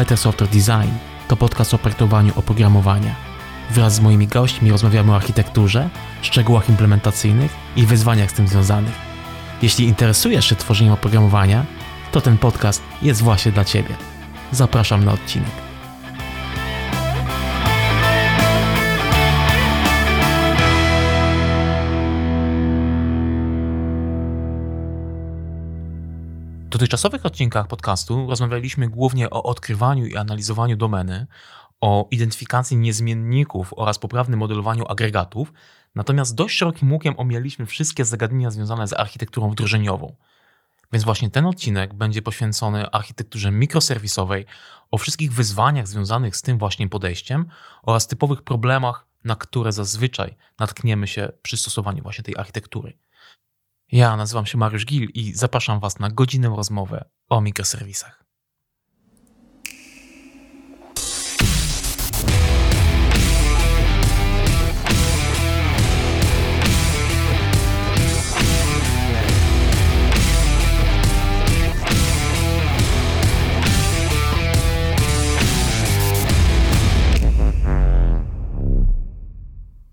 Better Software Design to podcast o projektowaniu oprogramowania. Wraz z moimi gośćmi rozmawiamy o architekturze, szczegółach implementacyjnych i wyzwaniach z tym związanych. Jeśli interesujesz się tworzeniem oprogramowania, to ten podcast jest właśnie dla Ciebie. Zapraszam na odcinek. Dotychczasowych odcinkach podcastu rozmawialiśmy głównie o odkrywaniu i analizowaniu domeny, o identyfikacji niezmienników oraz poprawnym modelowaniu agregatów, natomiast dość szerokim łukiem omijaliśmy wszystkie zagadnienia związane z architekturą wdrożeniową. Więc właśnie ten odcinek będzie poświęcony architekturze mikroserwisowej, o wszystkich wyzwaniach związanych z tym właśnie podejściem oraz typowych problemach, na które zazwyczaj natkniemy się przy stosowaniu właśnie tej architektury. Ja nazywam się Mariusz Gil i zapraszam Was na godzinę rozmowę o mikroserwisach.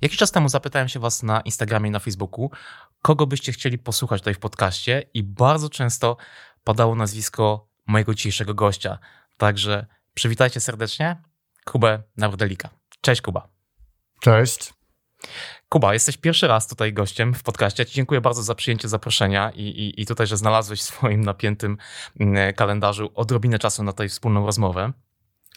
Jakiś czas temu zapytałem się Was na Instagramie i na Facebooku, kogo byście chcieli posłuchać tutaj w podcaście, i bardzo często padało nazwisko mojego dzisiejszego gościa. Także przywitajcie serdecznie Kubę Nawrdelika. Cześć Kuba. Cześć. Kuba, jesteś pierwszy raz tutaj gościem w podcaście. Ci dziękuję bardzo za przyjęcie zaproszenia i, i, i tutaj, że znalazłeś w swoim napiętym mm, kalendarzu odrobinę czasu na tej wspólną rozmowę.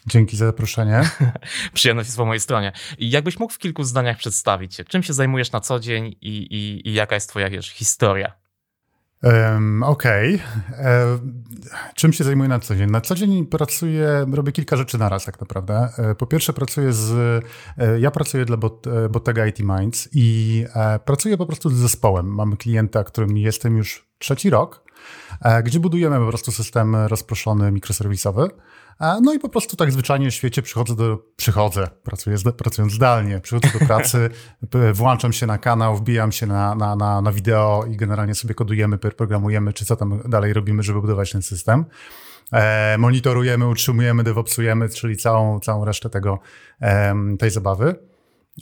Dzięki za zaproszenie. Przyjemność jest po mojej stronie. Jakbyś mógł w kilku zdaniach przedstawić się, czym się zajmujesz na co dzień i, i, i jaka jest twoja wiesz, historia? Um, Okej. Okay. E, czym się zajmuję na co dzień? Na co dzień pracuję, robię kilka rzeczy na raz tak naprawdę. E, po pierwsze pracuję z, e, ja pracuję dla Bot, Bottega IT Minds i pracuję po prostu z zespołem. Mamy klienta, którym jestem już trzeci rok, gdzie budujemy po prostu system rozproszony mikroserwisowy. No i po prostu tak zwyczajnie w świecie przychodzę do, przychodzę, pracuję, pracując zdalnie, przychodzę do pracy, włączam się na kanał, wbijam się na, na, na, na wideo i generalnie sobie kodujemy, programujemy, czy co tam dalej robimy, żeby budować ten system. E, monitorujemy, utrzymujemy, DevOpsujemy, czyli całą, całą resztę tego, tej zabawy.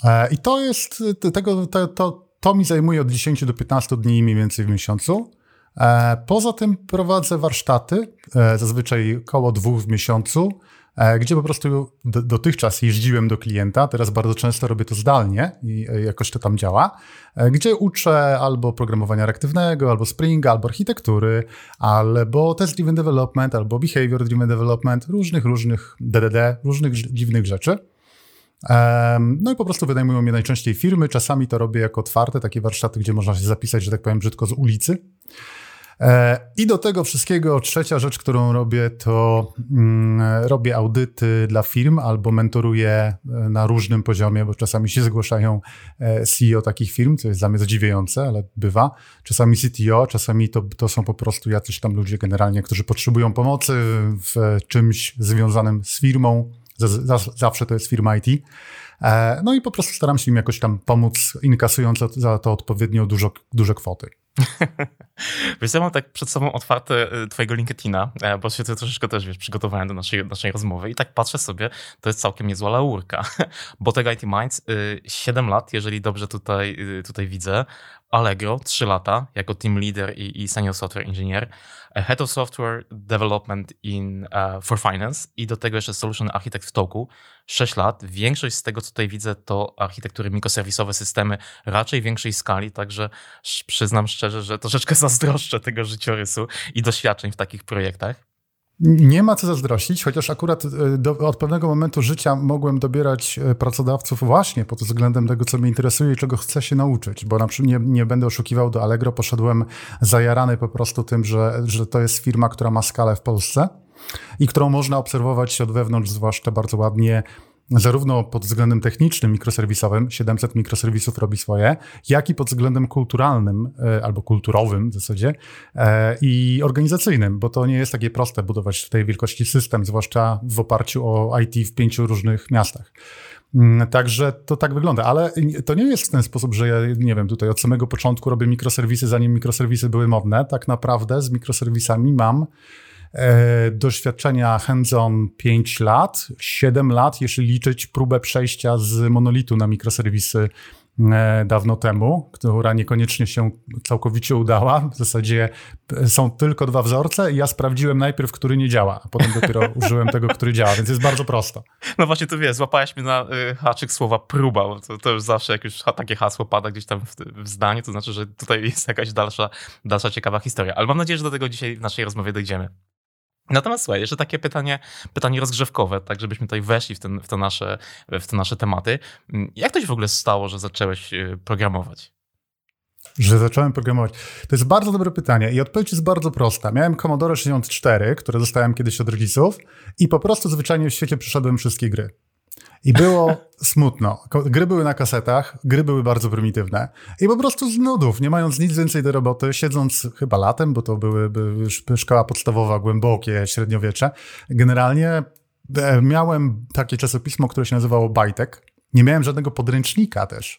E, I to jest, tego, to, to, to mi zajmuje od 10 do 15 dni mniej więcej w miesiącu. E, poza tym prowadzę warsztaty, e, zazwyczaj około dwóch w miesiącu, e, gdzie po prostu dotychczas jeździłem do klienta, teraz bardzo często robię to zdalnie i jakoś to tam działa, gdzie uczę albo programowania reaktywnego, albo Springa, albo architektury, albo test-driven development, albo behavior-driven development, różnych, różnych DDD, różnych dziwnych rzeczy. No i po prostu wynajmują mnie najczęściej firmy, czasami to robię jako otwarte, takie warsztaty, gdzie można się zapisać, że tak powiem brzydko, z ulicy. E, I do tego wszystkiego trzecia rzecz, którą robię, to mm, robię audyty dla firm albo mentoruję e, na różnym poziomie, bo czasami się zgłaszają e, CEO takich firm, co jest dla mnie zadziwiające, ale bywa. Czasami CTO, czasami to, to są po prostu jacyś tam ludzie generalnie, którzy potrzebują pomocy w czymś związanym z firmą. Zawsze to jest firma IT. No i po prostu staram się im jakoś tam pomóc, inkasując za to odpowiednio dużo, duże kwoty. Wiesz, ja mam tak przed sobą otwarte y, twojego LinkedIna, e, bo się troszeczkę też wiesz, przygotowałem do naszej, naszej rozmowy i tak patrzę sobie, to jest całkiem niezła laurka. Bottega IT Minds, 7 y, lat, jeżeli dobrze tutaj, y, tutaj widzę. Allegro, 3 lata, jako team leader i, i senior software engineer. Head of Software Development in, uh, for Finance i do tego jeszcze Solution Architect w Toku. 6 lat. Większość z tego, co tutaj widzę, to architektury mikroserwisowe, systemy raczej większej skali, także przyznam szczerze, że troszeczkę zazdroszczę tego życiorysu i doświadczeń w takich projektach. Nie ma co zazdrościć, chociaż akurat e, do, od pewnego momentu życia mogłem dobierać e, pracodawców właśnie pod względem tego, co mnie interesuje i czego chcę się nauczyć, bo na przykład nie, nie będę oszukiwał do Allegro, poszedłem zajarany po prostu tym, że, że to jest firma, która ma skalę w Polsce i którą można obserwować od wewnątrz, zwłaszcza bardzo ładnie zarówno pod względem technicznym, mikroserwisowym, 700 mikroserwisów robi swoje, jak i pod względem kulturalnym e, albo kulturowym w zasadzie e, i organizacyjnym, bo to nie jest takie proste budować w tej wielkości system, zwłaszcza w oparciu o IT w pięciu różnych miastach. Mm, także to tak wygląda, ale to nie jest w ten sposób, że ja, nie wiem, tutaj od samego początku robię mikroserwisy, zanim mikroserwisy były modne. Tak naprawdę z mikroserwisami mam doświadczenia hands-on 5 lat, 7 lat, jeśli liczyć próbę przejścia z monolitu na mikroserwisy E, dawno temu, która niekoniecznie się całkowicie udała. W zasadzie są tylko dwa wzorce i ja sprawdziłem najpierw, który nie działa, a potem dopiero użyłem tego, który działa, więc jest bardzo prosto. No właśnie, tu wiesz, złapałeś mnie na haczyk słowa próba, bo to, to już zawsze jak już takie hasło pada gdzieś tam w, w zdaniu, to znaczy, że tutaj jest jakaś dalsza, dalsza ciekawa historia. Ale mam nadzieję, że do tego dzisiaj w naszej rozmowie dojdziemy. Natomiast słuchaj, jeszcze takie pytanie, pytanie rozgrzewkowe, tak żebyśmy tutaj weszli w, ten, w, te nasze, w te nasze tematy. Jak to się w ogóle stało, że zacząłeś y, programować? Że zacząłem programować. To jest bardzo dobre pytanie i odpowiedź jest bardzo prosta. Miałem Commodore 64, które dostałem kiedyś od rodziców i po prostu zwyczajnie w świecie przeszedłem wszystkie gry. I było smutno. Gry były na kasetach, gry były bardzo prymitywne. I po prostu z nudów, nie mając nic więcej do roboty, siedząc chyba latem, bo to były, szkoła podstawowa, głębokie średniowiecze, generalnie e, miałem takie czasopismo, które się nazywało Bajtek. Nie miałem żadnego podręcznika też.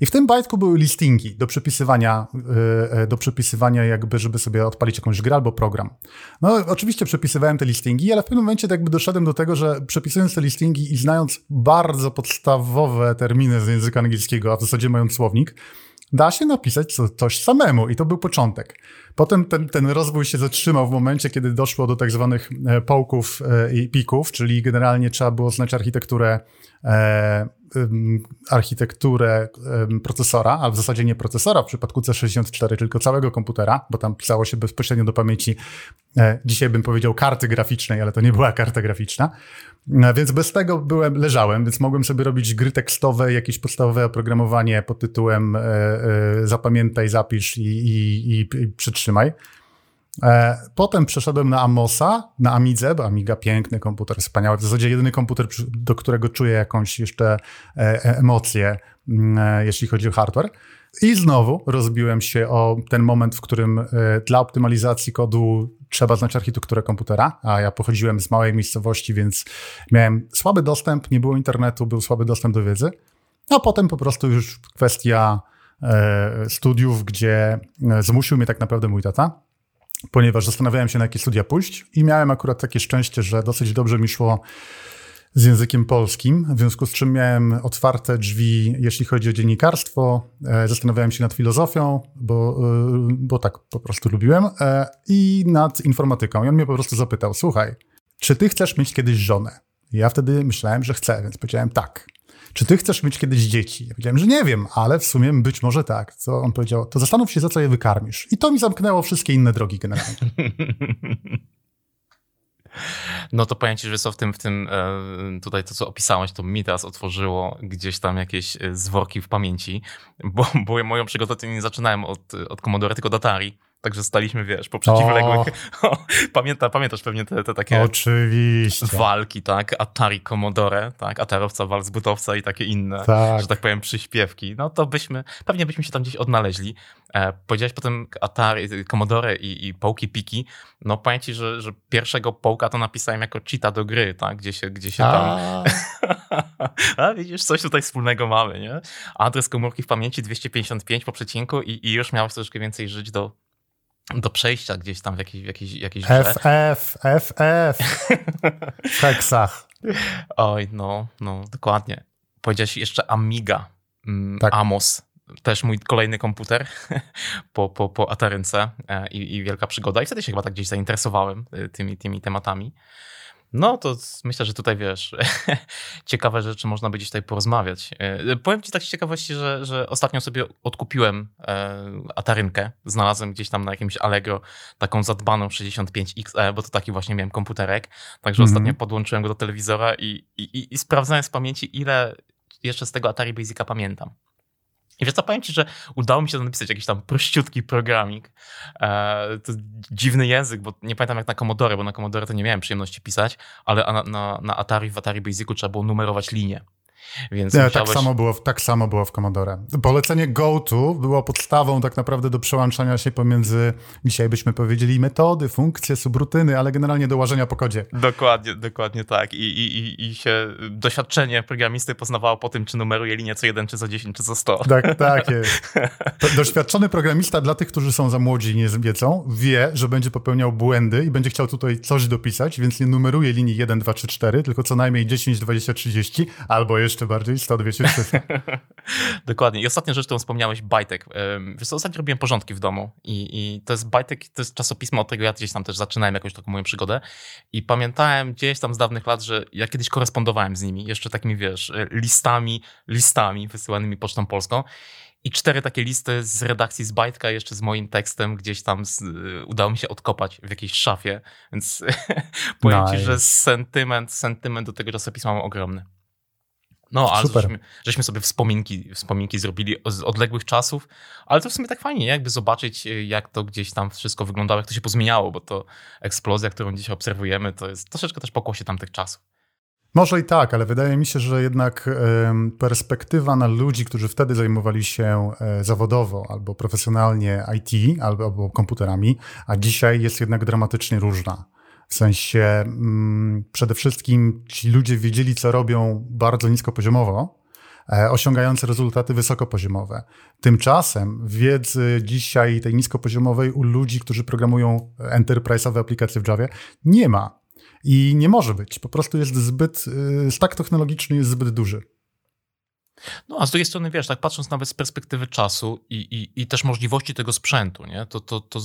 I w tym bajtku były listingi do przepisywania, e, e, do przepisywania jakby, żeby sobie odpalić jakąś grę albo program. No oczywiście przepisywałem te listingi, ale w pewnym momencie jakby doszedłem do tego, że przepisując te listingi i znając bardzo podstawowe terminy z języka angielskiego, a w zasadzie mając słownik, da się napisać coś samemu i to był początek. Potem ten, ten rozwój się zatrzymał w momencie, kiedy doszło do tak zwanych e, połków i pików, czyli generalnie trzeba było znać architekturę architekturę procesora, a w zasadzie nie procesora w przypadku C64, tylko całego komputera, bo tam pisało się bezpośrednio do pamięci, e, dzisiaj bym powiedział karty graficznej, ale to nie była karta graficzna. E, więc bez tego byłem, leżałem, więc mogłem sobie robić gry tekstowe, jakieś podstawowe oprogramowanie pod tytułem e, zapamiętaj, zapisz i, i, i, i przytrzymaj. E, potem przeszedłem na Amosa, na Amidze, bo Amiga piękny komputer, wspaniały. W zasadzie jedyny komputer, do którego czuję jakąś jeszcze e, e, emocje, mm, jeśli chodzi o hardware. I znowu rozbiłem się o ten moment, w którym dla optymalizacji kodu trzeba znać architekturę komputera, a ja pochodziłem z małej miejscowości, więc miałem słaby dostęp, nie było internetu, był słaby dostęp do wiedzy. A potem po prostu już kwestia studiów, gdzie zmusił mnie tak naprawdę mój tata, ponieważ zastanawiałem się, na jakie studia pójść i miałem akurat takie szczęście, że dosyć dobrze mi szło z językiem polskim, w związku z czym miałem otwarte drzwi, jeśli chodzi o dziennikarstwo. E, zastanawiałem się nad filozofią, bo, e, bo tak po prostu lubiłem, e, i nad informatyką. I on mnie po prostu zapytał: Słuchaj, czy ty chcesz mieć kiedyś żonę? Ja wtedy myślałem, że chcę, więc powiedziałem tak czy ty chcesz mieć kiedyś dzieci? Ja powiedziałem, że nie wiem, ale w sumie być może tak. Co on powiedział, to zastanów się, za co je wykarmisz. I to mi zamknęło wszystkie inne drogi generalnie. No to powiem ci, że co w tym, w tym e, tutaj to, co opisałeś, to mi teraz otworzyło gdzieś tam jakieś e, zworki w pamięci, bo, bo moją przygodę nie zaczynałem od, od Commodore, tylko od Atari. Także staliśmy, wiesz, po przeciwległych. Pamięta, pamiętasz pewnie te, te takie Oczywiście. walki, tak? Atari Commodore, tak? Atarowca, walcbutowca i takie inne, tak. że tak powiem, przyśpiewki. No to byśmy, pewnie byśmy się tam gdzieś odnaleźli. E, powiedziałeś potem Atari, Commodore i, i połki piki. No powiem ci, że, że pierwszego połka to napisałem jako cheata do gry, tak? Gdzie się, gdzie się tam... A widzisz, coś tutaj wspólnego mamy, nie? Adres komórki w pamięci 255 po przecinku i, i już miałeś troszkę więcej żyć do do przejścia gdzieś tam w jakiejś, w jakiejś, jakiejś grze. FF, FF w heksach. Oj, no, no, dokładnie. Powiedziałeś jeszcze Amiga, mm, tak. Amos, też mój kolejny komputer po, po, po Atarynce e, i, i wielka przygoda. I wtedy się chyba tak gdzieś zainteresowałem e, tymi, tymi tematami. No to myślę, że tutaj wiesz, ciekawe rzeczy można by gdzieś tutaj porozmawiać. E, powiem ci tak z ciekawości, że, że ostatnio sobie odkupiłem e, Atarynkę. Znalazłem gdzieś tam na jakimś Allegro taką zadbaną 65XE, bo to taki właśnie miałem komputerek. Także mm -hmm. ostatnio podłączyłem go do telewizora i, i, i, i sprawdzałem z pamięci, ile jeszcze z tego Atari Basica pamiętam. I wiesz co, powiem ci, że udało mi się napisać jakiś tam prościutki programik. E, to dziwny język, bo nie pamiętam jak na Commodore, bo na Commodore to nie miałem przyjemności pisać, ale na, na, na Atari, w Atari Basicu trzeba było numerować linie. Więc nie, musiałeś... tak, samo było, tak samo było w Commodore. Polecenie GoTo było podstawą tak naprawdę do przełączania się pomiędzy, dzisiaj byśmy powiedzieli, metody, funkcje, subrutyny, ale generalnie do łażenia po kodzie. Dokładnie, dokładnie tak. I, i, i się doświadczenie programisty poznawało po tym, czy numeruje linię co 1, czy co 10, czy co 100. Tak, tak jest. Doświadczony programista dla tych, którzy są za młodzi i nie wiedzą, wie, że będzie popełniał błędy i będzie chciał tutaj coś dopisać, więc nie numeruje linii 1, 2, 3, 4, tylko co najmniej 10, 20, 30, albo jeszcze jeszcze bardziej, 100, 200, 300. Dokładnie. I ostatnia rzecz, którą wspomniałeś, Bajtek. Wiesz co, ostatnio robiłem porządki w domu i, i to jest Bajtek, to jest czasopismo, od tego ja gdzieś tam też zaczynałem jakąś taką moją przygodę i pamiętałem gdzieś tam z dawnych lat, że ja kiedyś korespondowałem z nimi, jeszcze takimi, wiesz, listami, listami wysyłanymi pocztą polską i cztery takie listy z redakcji z Bajtka, jeszcze z moim tekstem gdzieś tam z, udało mi się odkopać w jakiejś szafie, więc powiem nice. ci, że sentyment, sentyment do tego czasopisma mam ogromny. No, a żeśmy, żeśmy, sobie wspominki, wspominki zrobili z odległych czasów, ale to w sumie tak fajnie, jakby zobaczyć, y, jak to gdzieś tam wszystko wyglądało, jak to się pozmieniało, bo to eksplozja, którą dzisiaj obserwujemy, to jest troszeczkę też pokłosie tamtych czasów. Może i tak, ale wydaje mi się, że jednak perspektywa na ludzi, którzy wtedy zajmowali się e, zawodowo albo profesjonalnie IT albo, albo komputerami, a dzisiaj jest jednak dramatycznie różna. W sensie mm, przede wszystkim ci ludzie wiedzieli, co robią bardzo niskopoziomowo, e, osiągające rezultaty wysokopoziomowe. Tymczasem wiedzy dzisiaj tej niskopoziomowej u ludzi, którzy programują enterprise'owe aplikacje w Javie, nie ma. I nie może być. Po prostu jest zbyt, y, stack technologiczny jest zbyt duży. No, a z drugiej strony, wiesz, tak patrząc nawet z perspektywy czasu i, i, i też możliwości tego sprzętu, nie? To, to, to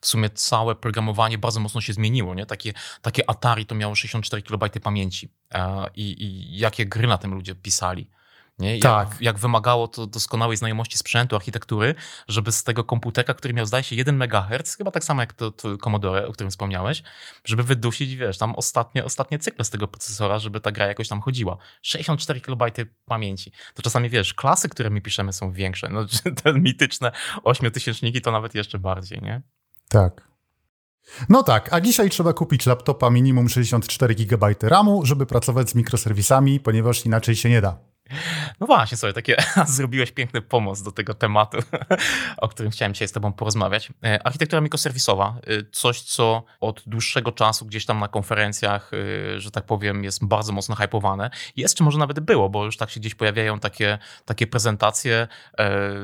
w sumie całe programowanie bardzo mocno się zmieniło. Nie? Takie, takie Atari to miało 64 KB pamięci i, i jakie gry na tym ludzie pisali. Nie? Tak. Jak, wymagało to doskonałej znajomości sprzętu, architektury, żeby z tego komputera, który miał zdaje się 1 MHz, chyba tak samo jak to, to Commodore, o którym wspomniałeś, żeby wydusić, wiesz, tam ostatnie, ostatnie cykle z tego procesora, żeby ta gra jakoś tam chodziła. 64 KB pamięci. To czasami, wiesz, klasy, które my piszemy są większe. No, te mityczne ośmiotysięczniki to nawet jeszcze bardziej, nie? Tak. No tak, a dzisiaj trzeba kupić laptopa minimum 64 GB RAMu, żeby pracować z mikroserwisami, ponieważ inaczej się nie da. No właśnie, sobie takie zrobiłeś piękny pomoc do tego tematu, o którym chciałem dzisiaj z tobą porozmawiać. E, architektura mikroserwisowa, e, coś co od dłuższego czasu gdzieś tam na konferencjach, e, że tak powiem, jest bardzo mocno hypowane. Jest, czy może nawet było, bo już tak się gdzieś pojawiają takie, takie prezentacje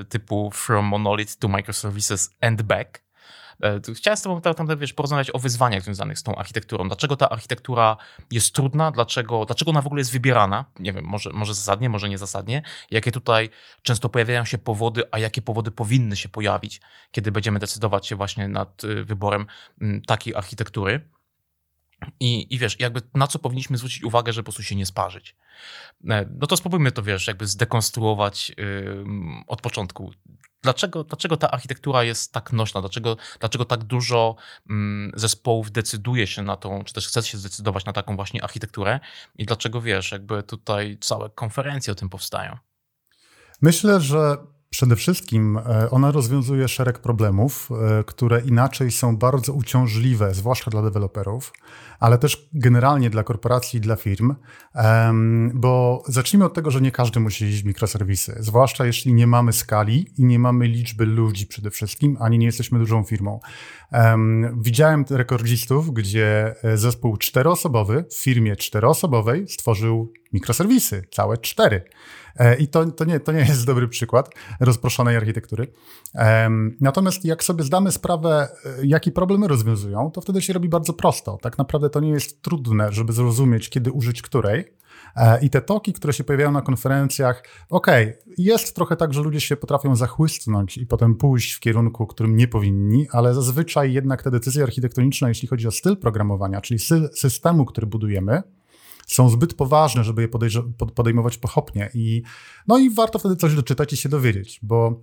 typu From Monolith to Microservices and Back, chciałem z Tobą tam, wiesz, porozmawiać o wyzwaniach związanych z tą architekturą. Dlaczego ta architektura jest trudna, dlaczego, dlaczego ona w ogóle jest wybierana? Nie wiem, może, może zasadnie, może niezasadnie. Jakie tutaj często pojawiają się powody, a jakie powody powinny się pojawić, kiedy będziemy decydować się właśnie nad y, wyborem mm, takiej architektury. I, I wiesz, jakby na co powinniśmy zwrócić uwagę, żeby po prostu się nie sparzyć. E, no to spróbujmy to, wiesz, jakby zdekonstruować yy, od początku. Dlaczego, dlaczego ta architektura jest tak nośna? Dlaczego, dlaczego tak dużo mm, zespołów decyduje się na tą, czy też chce się zdecydować na taką właśnie architekturę? I dlaczego wiesz, jakby tutaj całe konferencje o tym powstają? Myślę, że Przede wszystkim e, ona rozwiązuje szereg problemów, e, które inaczej są bardzo uciążliwe, zwłaszcza dla deweloperów, ale też generalnie dla korporacji i dla firm, bo zacznijmy od tego, że nie każdy musi iść w mikroserwisy, zwłaszcza jeśli nie mamy skali i nie mamy liczby ludzi przede wszystkim, ani nie jesteśmy dużą firmą. Widziałem rekordzistów, gdzie e, zespół czteroosobowy w firmie czteroosobowej stworzył mikroserwisy, całe cztery. E, I to, to, nie, to nie jest dobry przykład rozproszonej architektury. Natomiast jak sobie zdamy sprawę, e, jaki problemy rozwiązują, to wtedy się robi bardzo prosto. Tak naprawdę to nie jest trudne, żeby zrozumieć, kiedy użyć której. E, I te toki, które się pojawiają na konferencjach, okej, okay, jest trochę tak, że ludzie się potrafią zachłysnąć i potem pójść w kierunku, którym nie powinni, ale zazwyczaj jednak te decyzje architektoniczne, jeśli chodzi o styl programowania, czyli systemu, który budujemy, są zbyt poważne, żeby je podejmować pochopnie. I, no i warto wtedy coś doczytać i się dowiedzieć, bo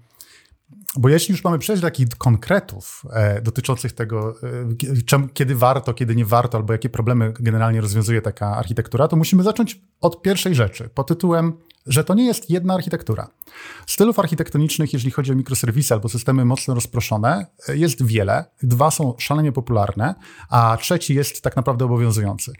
bo jeśli już mamy przejść do takich konkretów e, dotyczących tego, e, czem, kiedy warto, kiedy nie warto, albo jakie problemy generalnie rozwiązuje taka architektura, to musimy zacząć od pierwszej rzeczy pod tytułem, że to nie jest jedna architektura. Stylów architektonicznych, jeżeli chodzi o mikroserwisy albo systemy mocno rozproszone, e, jest wiele. Dwa są szalenie popularne, a trzeci jest tak naprawdę obowiązujący.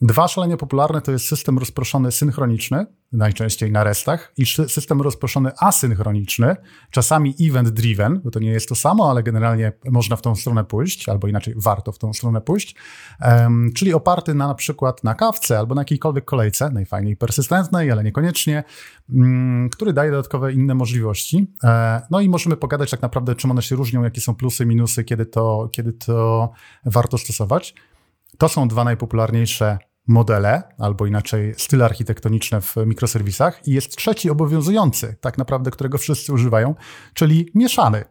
Dwa szalenie popularne to jest system rozproszony synchroniczny, najczęściej na restach, i system rozproszony asynchroniczny, czasami event-driven, bo to nie jest to samo, ale generalnie można w tą stronę pójść, albo inaczej warto w tą stronę pójść, um, czyli oparty na na przykład na kawce albo na jakiejkolwiek kolejce, najfajniej persystentnej, ale niekoniecznie, um, który daje dodatkowe inne możliwości. E, no i możemy pogadać tak naprawdę, czym one się różnią, jakie są plusy, minusy, kiedy to, kiedy to warto stosować. To są dwa najpopularniejsze modele, albo inaczej style architektoniczne w mikroserwisach. I jest trzeci obowiązujący, tak naprawdę, którego wszyscy używają, czyli mieszany.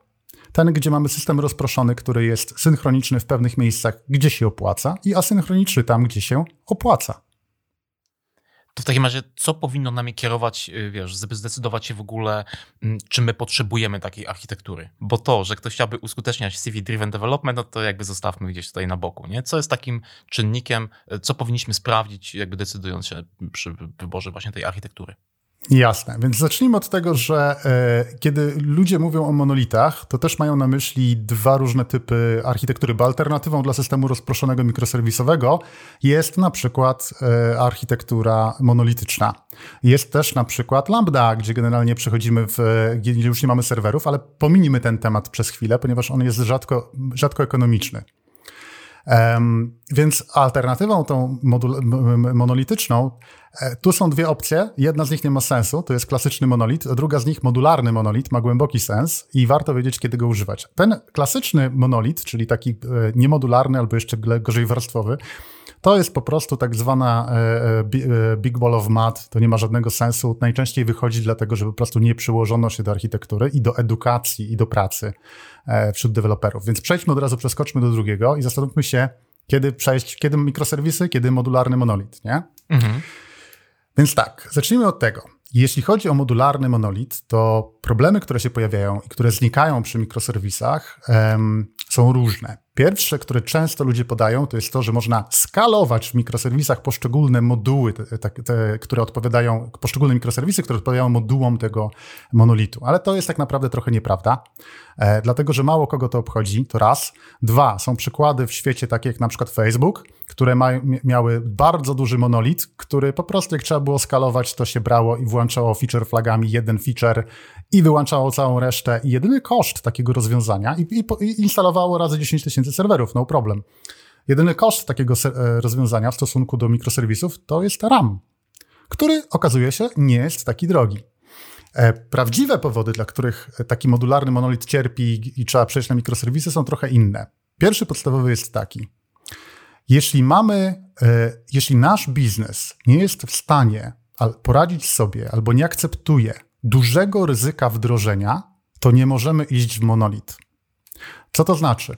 Ten, gdzie mamy system rozproszony, który jest synchroniczny w pewnych miejscach, gdzie się opłaca, i asynchroniczny tam, gdzie się opłaca. To w takim razie, co powinno nami kierować, y, wiesz, żeby zdecydować się w ogóle, mm, czy my potrzebujemy takiej architektury? Bo to, że ktoś chciałby uskuteczniać CV-driven development, no to jakby zostawmy gdzieś tutaj na boku, nie? Co jest takim czynnikiem, y, co powinniśmy sprawdzić, jakby decydując się przy wyborze właśnie tej architektury? Jasne, więc zacznijmy od tego, że e, kiedy ludzie mówią o monolitach, to też mają na myśli dwa różne typy architektury, bo alternatywą dla systemu rozproszonego mikroserwisowego jest na przykład e, architektura monolityczna. Jest też na przykład Lambda, gdzie generalnie przechodzimy w, gdzie już nie mamy serwerów, ale pominimy ten temat przez chwilę, ponieważ on jest rzadko, rzadko ekonomiczny. Więc alternatywą tą monolityczną, e, tu są dwie opcje. Jedna z nich nie ma sensu, to jest klasyczny monolit, druga z nich modularny monolit ma głęboki sens i warto wiedzieć, kiedy go używać. Ten klasyczny monolit, czyli taki e, niemodularny albo jeszcze gorzej warstwowy, to jest po prostu tak zwana e, big ball of mud, to nie ma żadnego sensu. Najczęściej wychodzi dlatego, że po prostu nie przyłożono się do architektury i do edukacji i do pracy wśród deweloperów. Więc przejdźmy od razu, przeskoczmy do drugiego i zastanówmy się, kiedy przejść, kiedy mikroserwisy, kiedy modularny monolit, nie? Mhm. Więc tak, zacznijmy od tego. Jeśli chodzi o modularny monolit, to problemy, które się pojawiają i które znikają przy mikroserwisach, um, są różne. Pierwsze, które często ludzie podają, to jest to, że można skalować w mikroserwisach poszczególne moduły, te, te, które odpowiadają, poszczególne mikroserwisy, które odpowiadają modułom tego monolitu. Ale to jest tak naprawdę trochę nieprawda, e, dlatego że mało kogo to obchodzi, to raz. Dwa, są przykłady w świecie takie jak na przykład Facebook, które ma, miały bardzo duży monolit, który po prostu jak trzeba było skalować, to się brało i włączało feature flagami jeden feature i wyłączało całą resztę. I jedyny koszt takiego rozwiązania i, i, i instalowało razy 10 tysięcy serwerów, no problem. Jedyny koszt takiego e, rozwiązania w stosunku do mikroserwisów to jest RAM, który okazuje się nie jest taki drogi. E, prawdziwe powody, dla których taki modularny monolit cierpi i trzeba przejść na mikroserwisy, są trochę inne. Pierwszy podstawowy jest taki. Jeśli mamy, e, jeśli nasz biznes nie jest w stanie poradzić sobie albo nie akceptuje dużego ryzyka wdrożenia, to nie możemy iść w monolit. Co to znaczy?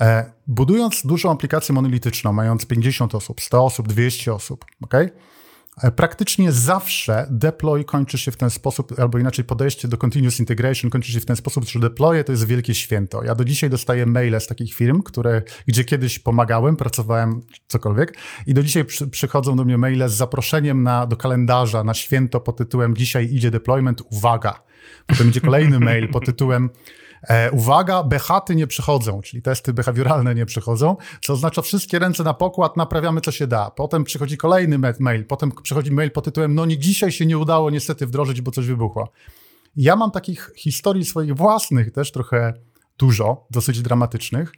E, budując dużą aplikację monolityczną, mając 50 osób, 100 osób, 200 osób, okay? E, praktycznie zawsze deploy kończy się w ten sposób, albo inaczej podejście do continuous integration kończy się w ten sposób, że deploy to jest wielkie święto. Ja do dzisiaj dostaję maile z takich firm, które, gdzie kiedyś pomagałem, pracowałem, cokolwiek i do dzisiaj przy, przychodzą do mnie maile z zaproszeniem na, do kalendarza na święto pod tytułem dzisiaj idzie deployment, uwaga. Potem idzie kolejny mail pod tytułem E, uwaga, bechaty nie przychodzą, czyli testy behawioralne nie przychodzą, co oznacza wszystkie ręce na pokład, naprawiamy co się da. Potem przychodzi kolejny mail, potem przychodzi mail pod tytułem, no nie dzisiaj się nie udało niestety wdrożyć, bo coś wybuchło. Ja mam takich historii swoich własnych też trochę dużo, dosyć dramatycznych,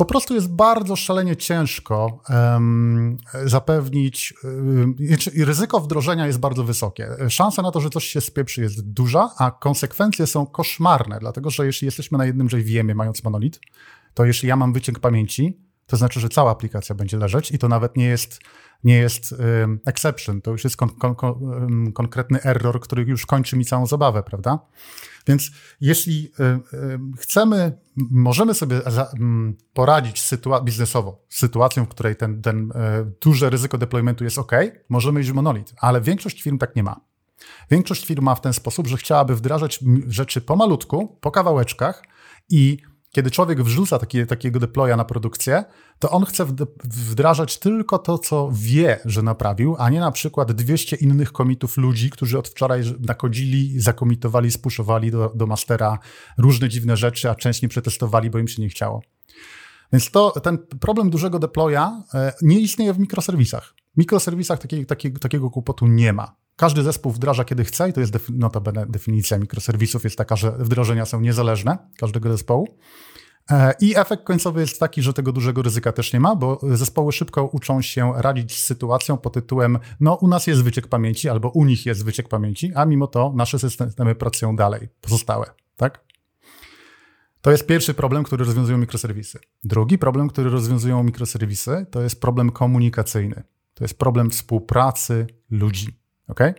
po prostu jest bardzo szalenie ciężko um, zapewnić, um, ryzyko wdrożenia jest bardzo wysokie. Szansa na to, że coś się spieprzy jest duża, a konsekwencje są koszmarne, dlatego że jeśli jesteśmy na jednym JVM-ie mając monolit, to jeśli ja mam wyciek pamięci, to znaczy, że cała aplikacja będzie leżeć i to nawet nie jest, nie jest um, exception, to już jest kon, kon, kon, konkretny error, który już kończy mi całą zabawę, prawda? Więc jeśli y, chcemy, możemy sobie poradzić sytua biznesowo z sytuacją, w której ten, ten y, duże ryzyko deploymentu jest ok, możemy iść w monolit, ale większość firm tak nie ma. Większość firm ma w ten sposób, że chciałaby wdrażać rzeczy pomalutku, po kawałeczkach i kiedy człowiek wrzuca taki, takiego deploya na produkcję, to on chce wdrażać tylko to, co wie, że naprawił, a nie na przykład 200 innych komitów ludzi, którzy od wczoraj nakodzili, zakomitowali, spuszowali do, do mastera różne dziwne rzeczy, a część nie przetestowali, bo im się nie chciało. Więc to, ten problem dużego deploya e, nie istnieje w mikroserwisach. W mikroserwisach takiej, takiej, takiego kłopotu nie ma. Każdy zespół wdraża kiedy chce i to jest notabene definicja mikroserwisów jest taka, że wdrożenia są niezależne każdego zespołu. E, I efekt końcowy jest taki, że tego dużego ryzyka też nie ma, bo zespoły szybko uczą się radzić z sytuacją pod tytułem no u nas jest wyciek pamięci albo u nich jest wyciek pamięci, a mimo to nasze systemy pracują dalej, pozostałe, tak? To jest pierwszy problem, który rozwiązują mikroserwisy. Drugi problem, który rozwiązują mikroserwisy, to jest problem komunikacyjny. To jest problem współpracy ludzi. Okay?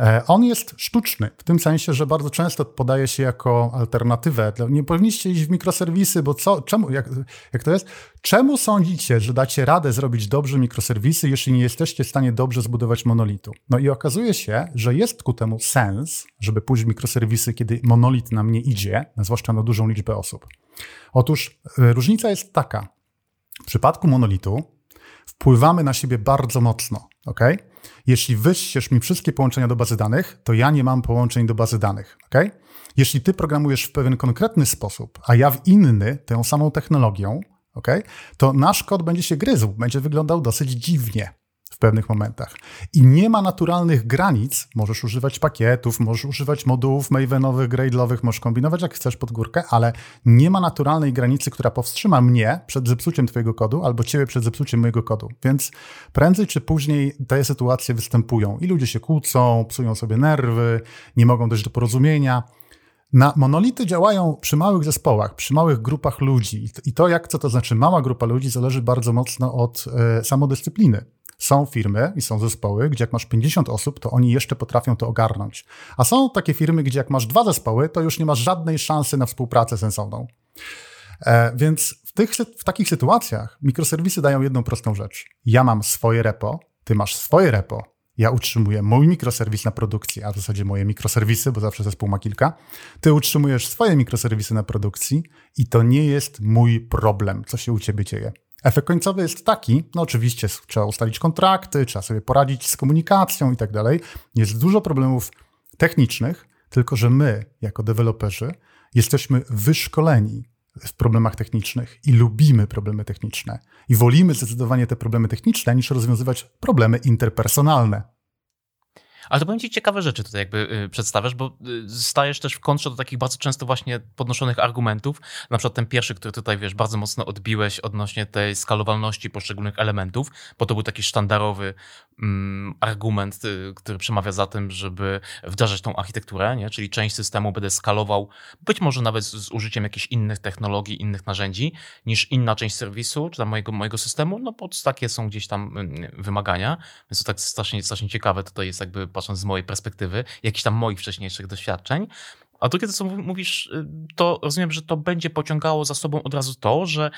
E, on jest sztuczny, w tym sensie, że bardzo często podaje się jako alternatywę. Nie powinniście iść w mikroserwisy, bo co, czemu, jak, jak to jest? Czemu sądzicie, że dacie radę zrobić dobrze mikroserwisy, jeśli nie jesteście w stanie dobrze zbudować monolitu? No i okazuje się, że jest ku temu sens, żeby pójść w mikroserwisy, kiedy monolit nam nie idzie, zwłaszcza na dużą liczbę osób. Otóż e, różnica jest taka. W przypadku monolitu wpływamy na siebie bardzo mocno, ok? Jeśli wyściesz mi wszystkie połączenia do bazy danych, to ja nie mam połączeń do bazy danych. Okay? Jeśli ty programujesz w pewien konkretny sposób, a ja w inny, tą samą technologią, okay, to nasz kod będzie się gryzł, będzie wyglądał dosyć dziwnie w pewnych momentach. I nie ma naturalnych granic. Możesz używać pakietów, możesz używać modułów Mavenowych, Gradle'owych, możesz kombinować jak chcesz pod górkę, ale nie ma naturalnej granicy, która powstrzyma mnie przed zepsuciem twojego kodu albo ciebie przed zepsuciem mojego kodu. Więc prędzej czy później te sytuacje występują i ludzie się kłócą, psują sobie nerwy, nie mogą dojść do porozumienia. Na monolity działają przy małych zespołach, przy małych grupach ludzi. I to, jak co to znaczy mała grupa ludzi, zależy bardzo mocno od e, samodyscypliny. Są firmy i są zespoły, gdzie jak masz 50 osób, to oni jeszcze potrafią to ogarnąć. A są takie firmy, gdzie jak masz dwa zespoły, to już nie masz żadnej szansy na współpracę sensowną. E, więc w, tych, w takich sytuacjach mikroserwisy dają jedną prostą rzecz. Ja mam swoje repo, ty masz swoje repo, ja utrzymuję mój mikroserwis na produkcji, a w zasadzie moje mikroserwisy, bo zawsze zespół ma kilka. Ty utrzymujesz swoje mikroserwisy na produkcji i to nie jest mój problem, co się u ciebie dzieje. Efekt końcowy jest taki, no oczywiście trzeba ustalić kontrakty, trzeba sobie poradzić z komunikacją i tak dalej. Jest dużo problemów technicznych, tylko że my, jako deweloperzy, jesteśmy wyszkoleni w problemach technicznych i lubimy problemy techniczne. I wolimy zdecydowanie te problemy techniczne, niż rozwiązywać problemy interpersonalne. Ale to powiem ci ciekawe rzeczy tutaj jakby y, przedstawiasz, bo y, stajesz też w kontrze do takich bardzo często właśnie podnoszonych argumentów. Na przykład ten pierwszy, który tutaj wiesz, bardzo mocno odbiłeś odnośnie tej skalowalności poszczególnych elementów, bo to był taki sztandarowy mm, argument, y, który przemawia za tym, żeby wdrażać tą architekturę, nie? czyli część systemu będę skalował, być może nawet z, z użyciem jakichś innych technologii, innych narzędzi, niż inna część serwisu, czy tam mojego, mojego systemu, no bo takie są gdzieś tam wymagania, więc to tak strasznie, strasznie ciekawe tutaj jest jakby patrząc z mojej perspektywy, jakichś tam moich wcześniejszych doświadczeń. A drugie, to co mówisz, y, to rozumiem, że to będzie pociągało za sobą od razu to, że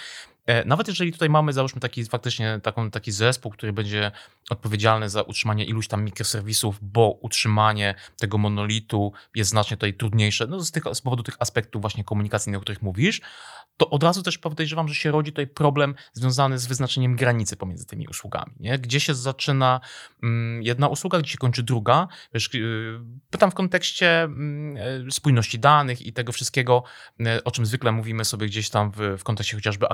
nawet jeżeli tutaj mamy, załóżmy, taki faktycznie taką, taki zespół, który będzie odpowiedzialny za utrzymanie iluś tam mikroserwisów, bo utrzymanie tego monolitu jest znacznie tutaj trudniejsze, no z, tych, z powodu tych aspektów właśnie komunikacyjnych, o których mówisz, to od razu też podejrzewam, że się rodzi tutaj problem związany z wyznaczeniem granicy pomiędzy tymi usługami. Nie? Gdzie się zaczyna mm, jedna usługa, gdzie się kończy druga. Wiesz, y, pytam w kontekście mm, e, spójności danych i tego wszystkiego, e, o czym zwykle mówimy sobie gdzieś tam w, w kontekście chociażby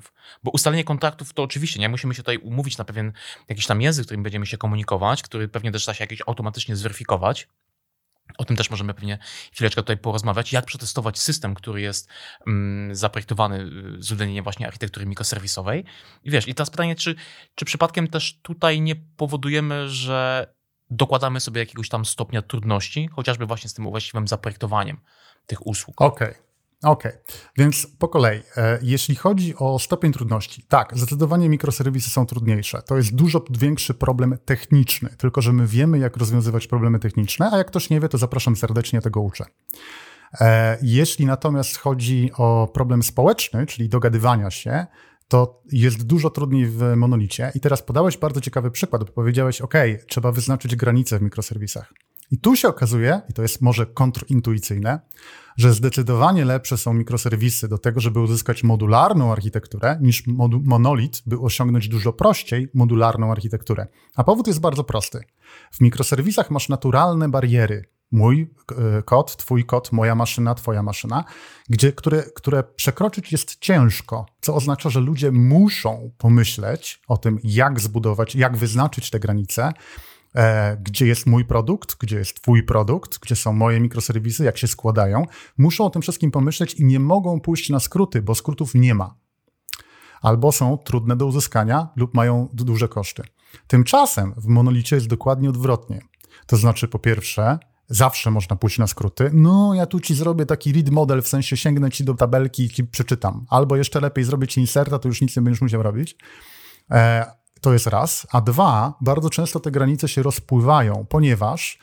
agregatów. Bo ustalenie kontraktów to oczywiście, nie musimy się tutaj umówić na pewien jakiś tam język, którym będziemy się komunikować, który pewnie też da się jakiś automatycznie zweryfikować. O tym też możemy pewnie chwileczkę tutaj porozmawiać, jak przetestować system, który jest mm, zaprojektowany y, z uwzględnieniem właśnie architektury mikroserwisowej. I wiesz, i teraz pytanie, czy, czy przypadkiem też tutaj nie powodujemy, że dokładamy sobie jakiegoś tam stopnia trudności, chociażby właśnie z tym właściwym zaprojektowaniem tych usług. Okej. Okay. Okej, okay. więc po kolei. E, jeśli chodzi o stopień trudności, tak, zdecydowanie mikroserwisy są trudniejsze. To jest dużo większy problem techniczny, tylko że my wiemy, jak rozwiązywać problemy techniczne, a jak ktoś nie wie, to zapraszam serdecznie, tego uczę. E, jeśli natomiast chodzi o problem społeczny, czyli dogadywania się, to jest dużo trudniej w monolicie. I teraz podałeś bardzo ciekawy przykład, bo powiedziałeś, OK, trzeba wyznaczyć granice w mikroserwisach. I tu się okazuje, i to jest może kontrintuicyjne, że zdecydowanie lepsze są mikroserwisy do tego, żeby uzyskać modularną architekturę, niż monolit, by osiągnąć dużo prościej modularną architekturę. A powód jest bardzo prosty. W mikroserwisach masz naturalne bariery. Mój e, kod, twój kod, moja maszyna, twoja maszyna, gdzie, które, które przekroczyć jest ciężko, co oznacza, że ludzie muszą pomyśleć o tym, jak zbudować, jak wyznaczyć te granice, gdzie jest mój produkt, gdzie jest Twój produkt, gdzie są moje mikroserwisy, jak się składają. Muszą o tym wszystkim pomyśleć i nie mogą pójść na skróty, bo skrótów nie ma. Albo są trudne do uzyskania lub mają duże koszty. Tymczasem w monolicie jest dokładnie odwrotnie. To znaczy, po pierwsze, zawsze można pójść na skróty. No, ja tu ci zrobię taki read model, w sensie sięgnę ci do tabelki i ci przeczytam. Albo jeszcze lepiej zrobię ci inserta, to już nic nie będziesz musiał robić. E, to jest raz. A dwa, bardzo często te granice się rozpływają, ponieważ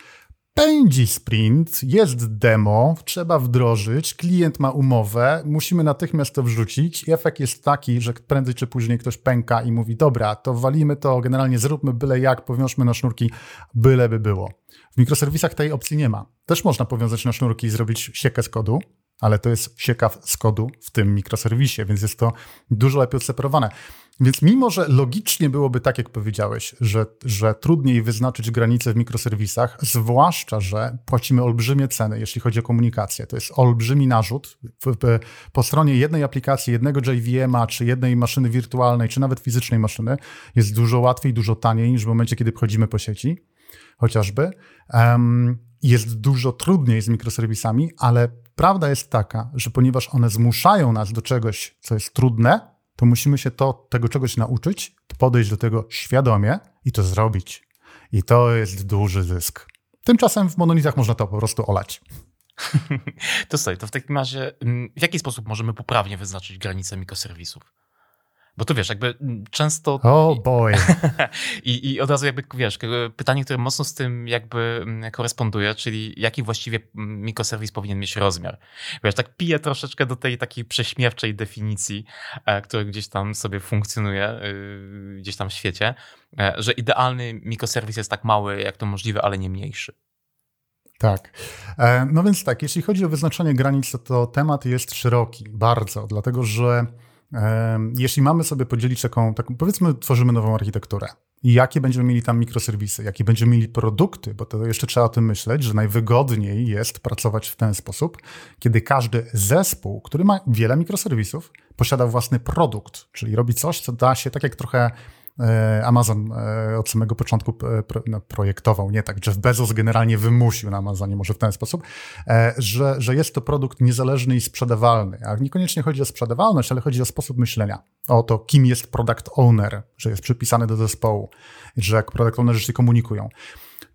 pędzi sprint, jest demo, trzeba wdrożyć, klient ma umowę, musimy natychmiast to wrzucić i efekt jest taki, że prędzej czy później ktoś pęka i mówi, dobra, to walimy to, generalnie zróbmy byle jak, powiążmy na sznurki, byle by było. W mikroserwisach tej opcji nie ma. Też można powiązać na sznurki i zrobić siekę z kodu, ale to jest sieka z kodu w tym mikroserwisie, więc jest to dużo lepiej odseparowane. Więc mimo, że logicznie byłoby tak, jak powiedziałeś, że, że trudniej wyznaczyć granice w mikroserwisach, zwłaszcza, że płacimy olbrzymie ceny, jeśli chodzi o komunikację. To jest olbrzymi narzut. Po stronie jednej aplikacji, jednego JVM-a, czy jednej maszyny wirtualnej, czy nawet fizycznej maszyny, jest dużo łatwiej, dużo taniej niż w momencie, kiedy wchodzimy po sieci, chociażby. Um, jest dużo trudniej z mikroserwisami, ale prawda jest taka, że ponieważ one zmuszają nas do czegoś, co jest trudne, to musimy się to, tego czegoś nauczyć, podejść do tego świadomie i to zrobić. I to jest duży zysk. Tymczasem w monolitach można to po prostu olać. To sobie, to w takim razie mm, w jaki sposób możemy poprawnie wyznaczyć granice mikroserwisów? Bo to wiesz, jakby często. Oh boy. I, I od razu jakby wiesz, pytanie, które mocno z tym jakby mm, koresponduje, czyli jaki właściwie mm, mikroserwis powinien mieć rozmiar. Wiesz, tak piję troszeczkę do tej takiej prześmiewczej definicji, e, która gdzieś tam sobie funkcjonuje, y, gdzieś tam w świecie, e, że idealny mikroserwis jest tak mały, jak to możliwe, ale nie mniejszy. Tak. E, no więc tak, jeśli chodzi o wyznaczanie granic, to, to temat jest szeroki, bardzo, dlatego że jeśli mamy sobie podzielić taką, taką, powiedzmy, tworzymy nową architekturę jakie będziemy mieli tam mikroserwisy, jakie będziemy mieli produkty, bo to jeszcze trzeba o tym myśleć, że najwygodniej jest pracować w ten sposób, kiedy każdy zespół, który ma wiele mikroserwisów, posiada własny produkt, czyli robi coś, co da się, tak jak trochę Amazon e, od samego początku e, no, projektował, nie tak, Jeff Bezos generalnie wymusił na Amazonie, może w ten sposób, że, że jest to produkt niezależny i sprzedawalny. A niekoniecznie chodzi o sprzedawalność, ale chodzi o sposób myślenia, o to, kim jest product owner, że jest przypisany do zespołu, że product ownerzy się komunikują.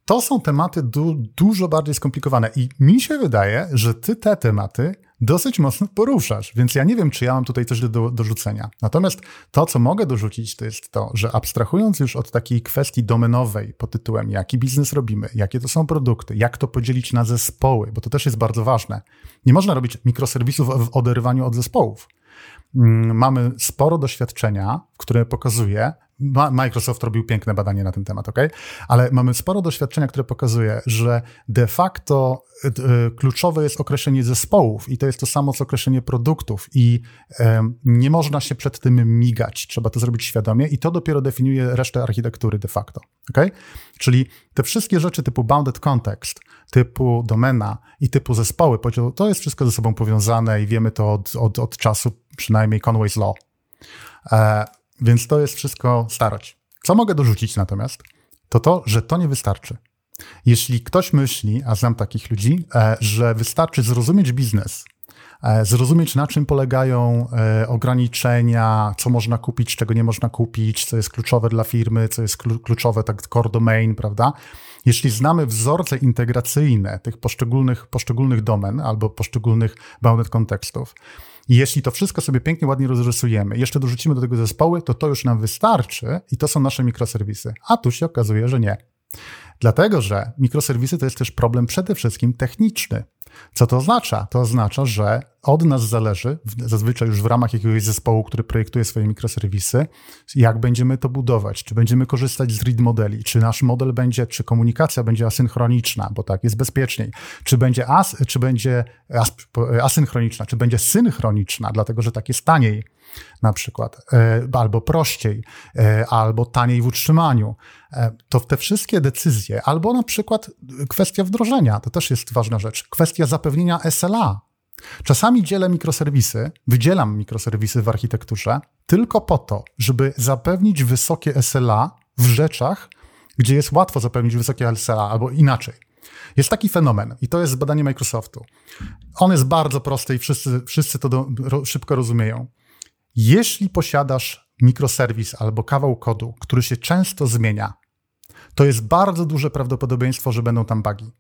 To są tematy du dużo bardziej skomplikowane i mi się wydaje, że ty te tematy dosyć mocno poruszasz, więc ja nie wiem, czy ja mam tutaj coś do dorzucenia. Natomiast to, co mogę dorzucić, to jest to, że abstrahując już od takiej kwestii domenowej pod tytułem, jaki biznes robimy, jakie to są produkty, jak to podzielić na zespoły, bo to też jest bardzo ważne. Nie można robić mikroserwisów w oderwaniu od zespołów. Mm, mamy sporo doświadczenia, które pokazuje, Microsoft robił piękne badanie na ten temat, ok? Ale mamy sporo doświadczenia, które pokazuje, że de facto y, y, kluczowe jest określenie zespołów i to jest to samo co określenie produktów i nie można się przed tym migać. Trzeba to zrobić świadomie i to dopiero definiuje resztę architektury de facto, ok? Czyli te wszystkie rzeczy typu bounded context, typu domena i typu zespoły, to jest wszystko ze sobą powiązane i wiemy to od, od, od czasu przynajmniej Conway's Law. Więc to jest wszystko starość. Co mogę dorzucić natomiast, to to, że to nie wystarczy. Jeśli ktoś myśli, a znam takich ludzi, e, że wystarczy zrozumieć biznes, e, zrozumieć na czym polegają e, ograniczenia, co można kupić, czego nie można kupić, co jest kluczowe dla firmy, co jest kluczowe, tak core domain, prawda? Jeśli znamy wzorce integracyjne tych poszczególnych, poszczególnych domen albo poszczególnych bounded kontekstów, jeśli to wszystko sobie pięknie, ładnie rozrysujemy, jeszcze dorzucimy do tego zespoły, to to już nam wystarczy i to są nasze mikroserwisy. A tu się okazuje, że nie. Dlatego, że mikroserwisy to jest też problem przede wszystkim techniczny. Co to oznacza? To oznacza, że od nas zależy, zazwyczaj już w ramach jakiegoś zespołu, który projektuje swoje mikroserwisy, jak będziemy to budować, czy będziemy korzystać z read modeli, czy nasz model będzie, czy komunikacja będzie asynchroniczna, bo tak jest bezpieczniej, czy będzie, as, czy będzie as, asynchroniczna, czy będzie synchroniczna, dlatego że tak jest taniej na przykład, e, albo prościej, e, albo taniej w utrzymaniu. E, to te wszystkie decyzje, albo na przykład kwestia wdrożenia, to też jest ważna rzecz, kwestia zapewnienia SLA. Czasami dzielę mikroserwisy, wydzielam mikroserwisy w architekturze tylko po to, żeby zapewnić wysokie SLA w rzeczach, gdzie jest łatwo zapewnić wysokie SLA, albo inaczej. Jest taki fenomen, i to jest badanie Microsoftu. On jest bardzo prosty i wszyscy, wszyscy to do, ro, szybko rozumieją. Jeśli posiadasz mikroserwis albo kawał kodu, który się często zmienia, to jest bardzo duże prawdopodobieństwo, że będą tam bugi.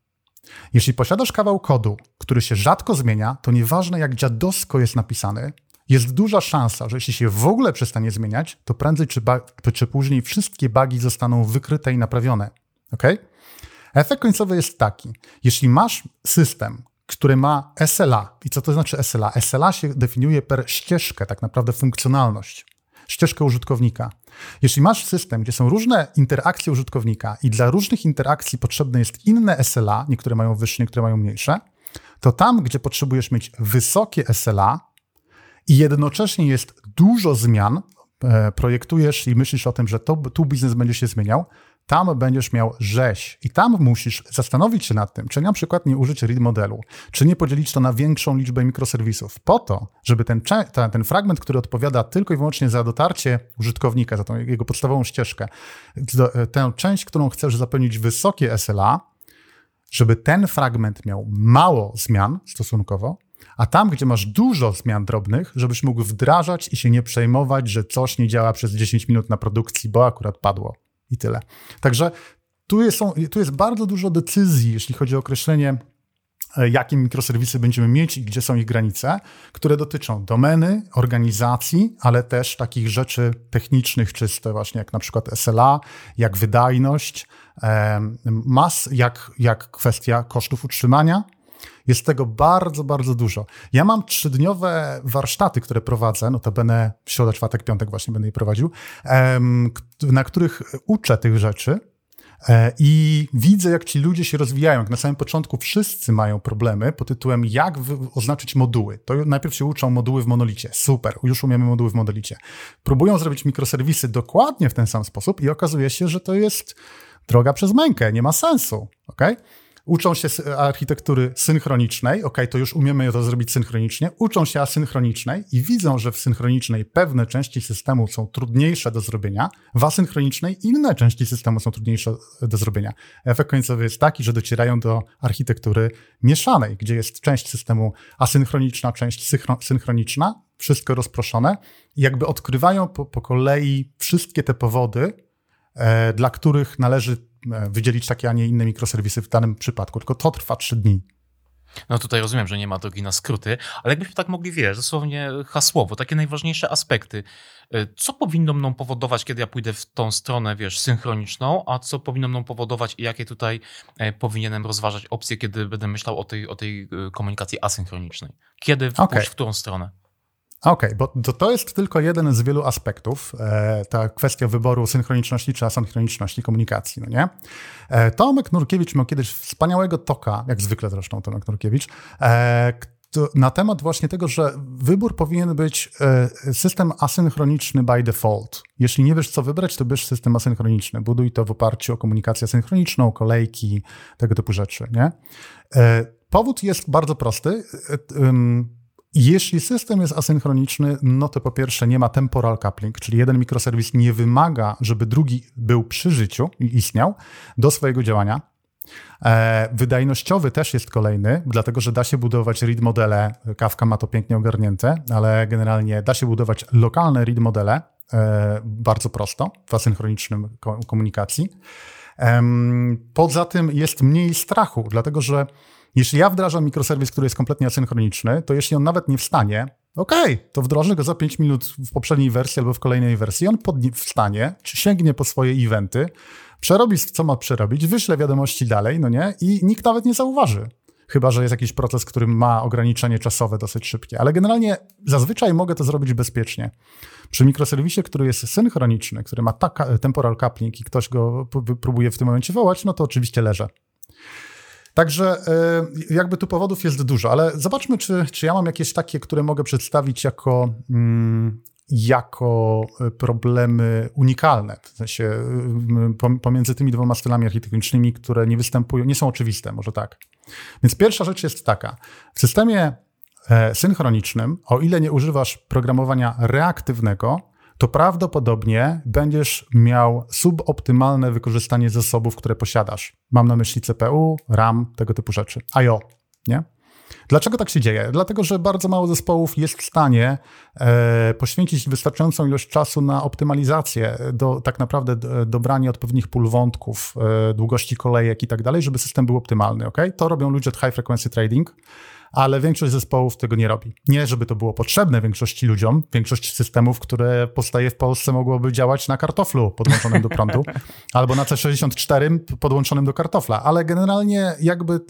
Jeśli posiadasz kawał kodu, który się rzadko zmienia, to nieważne jak dziadowsko jest napisany, jest duża szansa, że jeśli się w ogóle przestanie zmieniać, to prędzej czy, czy później wszystkie bugi zostaną wykryte i naprawione. Ok? Efekt końcowy jest taki: jeśli masz system, który ma SLA. I co to znaczy SLA? SLA się definiuje per ścieżkę, tak naprawdę funkcjonalność, ścieżkę użytkownika. Jeśli masz system, gdzie są różne interakcje użytkownika i dla różnych interakcji potrzebne jest inne SLA, niektóre mają wyższe, niektóre mają mniejsze, to tam, gdzie potrzebujesz mieć wysokie SLA i jednocześnie jest dużo zmian, e, projektujesz i myślisz o tym, że to, tu biznes będzie się zmieniał, tam będziesz miał rzeź i tam musisz zastanowić się nad tym, czy na przykład nie użyć read modelu, czy nie podzielić to na większą liczbę mikroserwisów, po to, żeby ten, ten fragment, który odpowiada tylko i wyłącznie za dotarcie użytkownika, za tą jego podstawową ścieżkę, tę część, którą chcesz zapewnić wysokie SLA, żeby ten fragment miał mało zmian stosunkowo, a tam, gdzie masz dużo zmian drobnych, żebyś mógł wdrażać i się nie przejmować, że coś nie działa przez 10 minut na produkcji, bo akurat padło i tyle. Także tu jest, tu jest bardzo dużo decyzji, jeśli chodzi o określenie, e, jakie mikroserwisy będziemy mieć i gdzie są ich granice, które dotyczą domeny, organizacji, ale też takich rzeczy technicznych, czyste, właśnie jak na przykład SLA, jak wydajność, mas, jak, jak kwestia kosztów utrzymania. Jest tego bardzo, bardzo dużo. Ja mam trzydniowe warsztaty, które prowadzę, notabene w środę, czwartek, piątek właśnie będę je prowadził, na których uczę tych rzeczy e, i widzę, jak ci ludzie się rozwijają. Na samym początku wszyscy mają problemy pod tytułem, jak oznaczyć moduły. To najpierw się uczą moduły w monolicie. Super, już umiemy moduły w monolicie. Próbują zrobić mikroserwisy dokładnie w ten sam sposób i okazuje się, że to jest droga przez mękę, nie ma sensu. Okay? Uczą się architektury synchronicznej, ok, to już umiemy to zrobić synchronicznie, uczą się asynchronicznej i widzą, że w synchronicznej pewne części systemu są trudniejsze do zrobienia, w asynchronicznej inne części systemu są trudniejsze do zrobienia. Efekt końcowy jest taki, że docierają do architektury mieszanej, gdzie jest część systemu asynchroniczna, część synchroniczna, wszystko rozproszone. I jakby odkrywają po, po kolei wszystkie te powody, e, dla których należy wydzielić takie, a nie inne mikroserwisy w danym przypadku, tylko to trwa trzy dni. No tutaj rozumiem, że nie ma drogi na skróty, ale jakbyśmy tak mogli, wiesz, dosłownie hasłowo, takie najważniejsze aspekty. E, co powinno mną powodować, kiedy ja pójdę w tą stronę, wiesz, synchroniczną, a co powinno mną powodować i jakie tutaj e, powinienem rozważać opcje, kiedy będę myślał o tej, o tej komunikacji asynchronicznej? Kiedy okay. pójść w którą stronę? Okej, okay, bo to, to jest tylko jeden z wielu aspektów, e, ta kwestia wyboru synchroniczności czy asynchroniczności komunikacji, no nie? E, Tomek Nurkiewicz miał kiedyś wspaniałego toka, jak zwykle zresztą Tomek Nurkiewicz, e, na temat właśnie tego, że wybór powinien być e, system asynchroniczny by default. Jeśli nie wiesz, co wybrać, to bierz system asynchroniczny. Buduj to w oparciu o komunikację asynchroniczną, kolejki, tego typu rzeczy, nie? E, powód jest bardzo prosty e, jeśli system jest asynchroniczny, no to po pierwsze nie ma temporal coupling, czyli jeden mikroserwis nie wymaga, żeby drugi był przy życiu i istniał do swojego działania. E, wydajnościowy też jest kolejny, dlatego że da się budować read modele. Kafka ma to pięknie ogarnięte, ale generalnie da się budować lokalne read modele e, bardzo prosto w asynchronicznym komunikacji. Poza tym jest mniej strachu, dlatego że jeśli ja wdrażam mikroserwis, który jest kompletnie asynchroniczny, to jeśli on nawet nie wstanie, okej, okay, to wdrożę go za 5 minut w poprzedniej wersji albo w kolejnej wersji, on wstanie, czy sięgnie po swoje eventy, przerobi, co ma przerobić, wyśle wiadomości dalej, no nie, i nikt nawet nie zauważy. chyba że jest jakiś proces, który ma ograniczenie czasowe dosyć szybkie. Ale generalnie zazwyczaj mogę to zrobić bezpiecznie. Przy mikroserwisie, który jest synchroniczny, który ma taka, temporal coupling i ktoś go próbuje w tym momencie wołać, no to oczywiście leżę. Także e, jakby tu powodów jest dużo, ale zobaczmy, czy, czy ja mam jakieś takie, które mogę przedstawić jako, mm, jako e, problemy unikalne, w sensie e, pomiędzy tymi dwoma stylami architektonicznymi, które nie występują, nie są oczywiste, może tak. Więc pierwsza rzecz jest taka. W systemie synchronicznym, o ile nie używasz programowania reaktywnego, to prawdopodobnie będziesz miał suboptymalne wykorzystanie zasobów, które posiadasz. Mam na myśli CPU, RAM, tego typu rzeczy. IO, nie? Dlaczego tak się dzieje? Dlatego, że bardzo mało zespołów jest w stanie e, poświęcić wystarczającą ilość czasu na optymalizację, do, tak naprawdę do, dobranie odpowiednich pól wątków, e, długości kolejek i tak dalej, żeby system był optymalny. Okay? To robią ludzie od High Frequency Trading ale większość zespołów tego nie robi. Nie, żeby to było potrzebne większości ludziom. Większość systemów, które powstaje w Polsce, mogłoby działać na kartoflu podłączonym do prądu, albo na C64 podłączonym do kartofla, ale generalnie jakby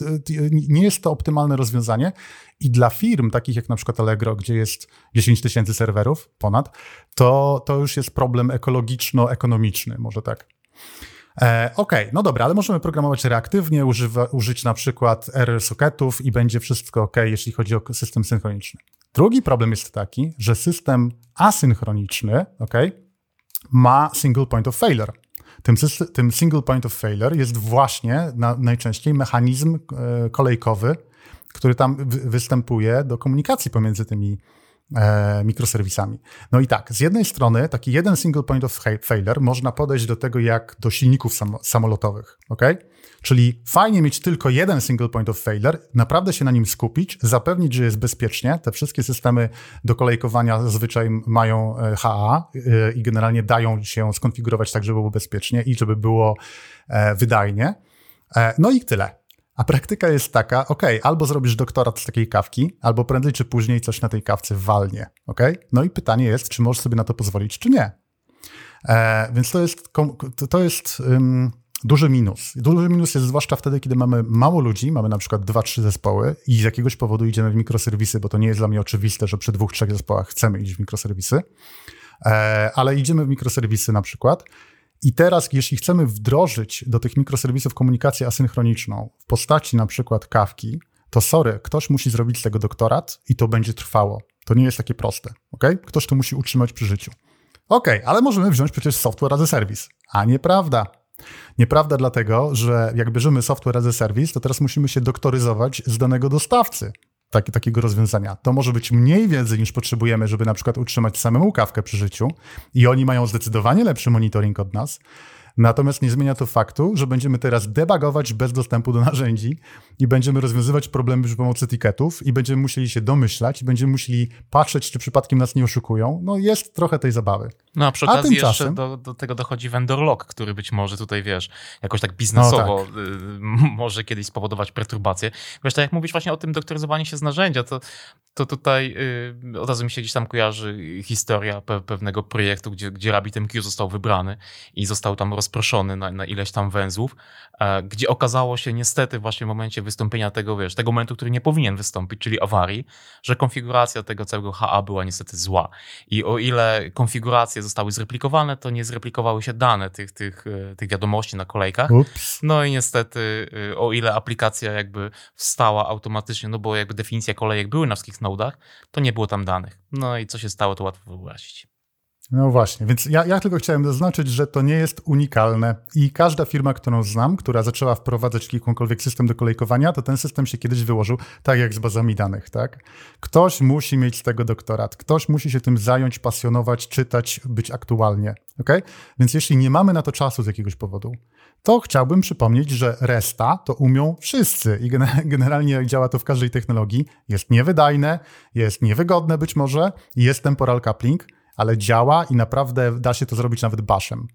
nie jest to optymalne rozwiązanie i dla firm takich jak na przykład Allegro, gdzie jest 10 tysięcy serwerów ponad, to, to już jest problem ekologiczno-ekonomiczny, może tak. E, OK, no dobra, ale możemy programować reaktywnie, używa, użyć na przykład error socketów i będzie wszystko OK, jeśli chodzi o system synchroniczny. Drugi problem jest taki, że system asynchroniczny OK, ma single point of failure. Tym, tym single point of failure jest właśnie na, najczęściej mechanizm e, kolejkowy, który tam występuje do komunikacji pomiędzy tymi e, mikroserwisami. No i tak, z jednej strony taki jeden single point of failure można podejść do tego jak do silników sam samolotowych, ok? Czyli fajnie mieć tylko jeden single point of failure, naprawdę się na nim skupić, zapewnić, że jest bezpiecznie. Te wszystkie systemy do kolejkowania zazwyczaj mają e, HA e, i generalnie dają się skonfigurować tak, żeby było bezpiecznie i żeby było wydajnie. No i tyle. A praktyka jest taka, ok, albo zrobisz doktorat z takiej kawki, albo prędzej czy później coś na tej kawce walnie, ok? No i pytanie jest, czy możesz sobie na to pozwolić, czy nie. E, więc to jest, to jest um, duży minus. Duży minus jest zwłaszcza wtedy, kiedy mamy mało ludzi, mamy na przykład dwa, trzy zespoły i z jakiegoś powodu idziemy w mikroserwisy, bo to nie jest dla mnie oczywiste, że przy dwóch, trzech zespołach chcemy iść w mikroserwisy, e, ale idziemy w mikroserwisy na przykład i teraz, jeśli chcemy wdrożyć do tych mikroserwisów komunikację asynchroniczną w postaci na przykład kawki, to sorry, ktoś musi zrobić z tego doktorat i to będzie trwało. To nie jest takie proste, ok? Ktoś to musi utrzymać przy życiu. Ok, ale możemy wziąć przecież software as a service. A nieprawda. Nieprawda dlatego, że jak bierzemy software as a service, to teraz musimy się doktoryzować z danego dostawcy taki, takiego rozwiązania. To może być mniej wiedzy niż potrzebujemy, żeby na przykład utrzymać samemu kawkę przy życiu i oni mają zdecydowanie lepszy monitoring od nas, Natomiast nie zmienia to faktu, że będziemy teraz debugować bez dostępu do narzędzi i będziemy rozwiązywać problemy przy pomocy ticketów i będziemy musieli się domyślać i będziemy musieli patrzeć, czy przypadkiem nas nie oszukują. No jest trochę tej zabawy. No a przy okazji a tymczasem... jeszcze do, do, tego dochodzi vendor lock, który być może tutaj, wiesz, jakoś tak biznesowo no, tak. Y, może kiedyś spowodować perturbacje. Wiesz, tak jak mówisz właśnie o tym doktoryzowaniu się z narzędzia, to, to tutaj y, od razu mi się gdzieś tam kojarzy historia pe pewnego projektu, gdzie, gdzie RabbitMQ został wybrany i został tam rozproszony na, na ileś tam węzłów, e, gdzie okazało się niestety właśnie w momencie wystąpienia tego, wiesz, tego momentu, który nie powinien wystąpić, czyli awarii, że konfiguracja tego całego HA była niestety zła. I o ile konfiguracje zostały zreplikowane, to nie zreplikowały się dane tych, tych, e, tych wiadomości na kolejkach. Ups. No i niestety e, o ile aplikacja jakby wstała automatycznie, no bo jakby definicja kolejek były na wszystkich nodach, to nie było tam danych. No i co się stało, to łatwo wyobrazić. No właśnie, więc ja, ja, tylko chciałem zaznaczyć, że to nie jest unikalne i każda firma, którą znam, która zaczęła wprowadzać jakąkolwiek system do kolejkowania, to ten system się kiedyś wyłożył tak jak z bazami danych, tak? Ktoś musi mieć z tego doktorat, ktoś musi się tym zająć, pasjonować, czytać, być aktualnie, ok? Więc jeśli nie mamy na to czasu z jakiegoś powodu, to chciałbym przypomnieć, że resta to umią wszyscy i generalnie działa to w każdej technologii. Jest niewydajne, jest niewygodne być może, jest temporal coupling, ale działa i naprawdę da się to zrobić nawet baszem.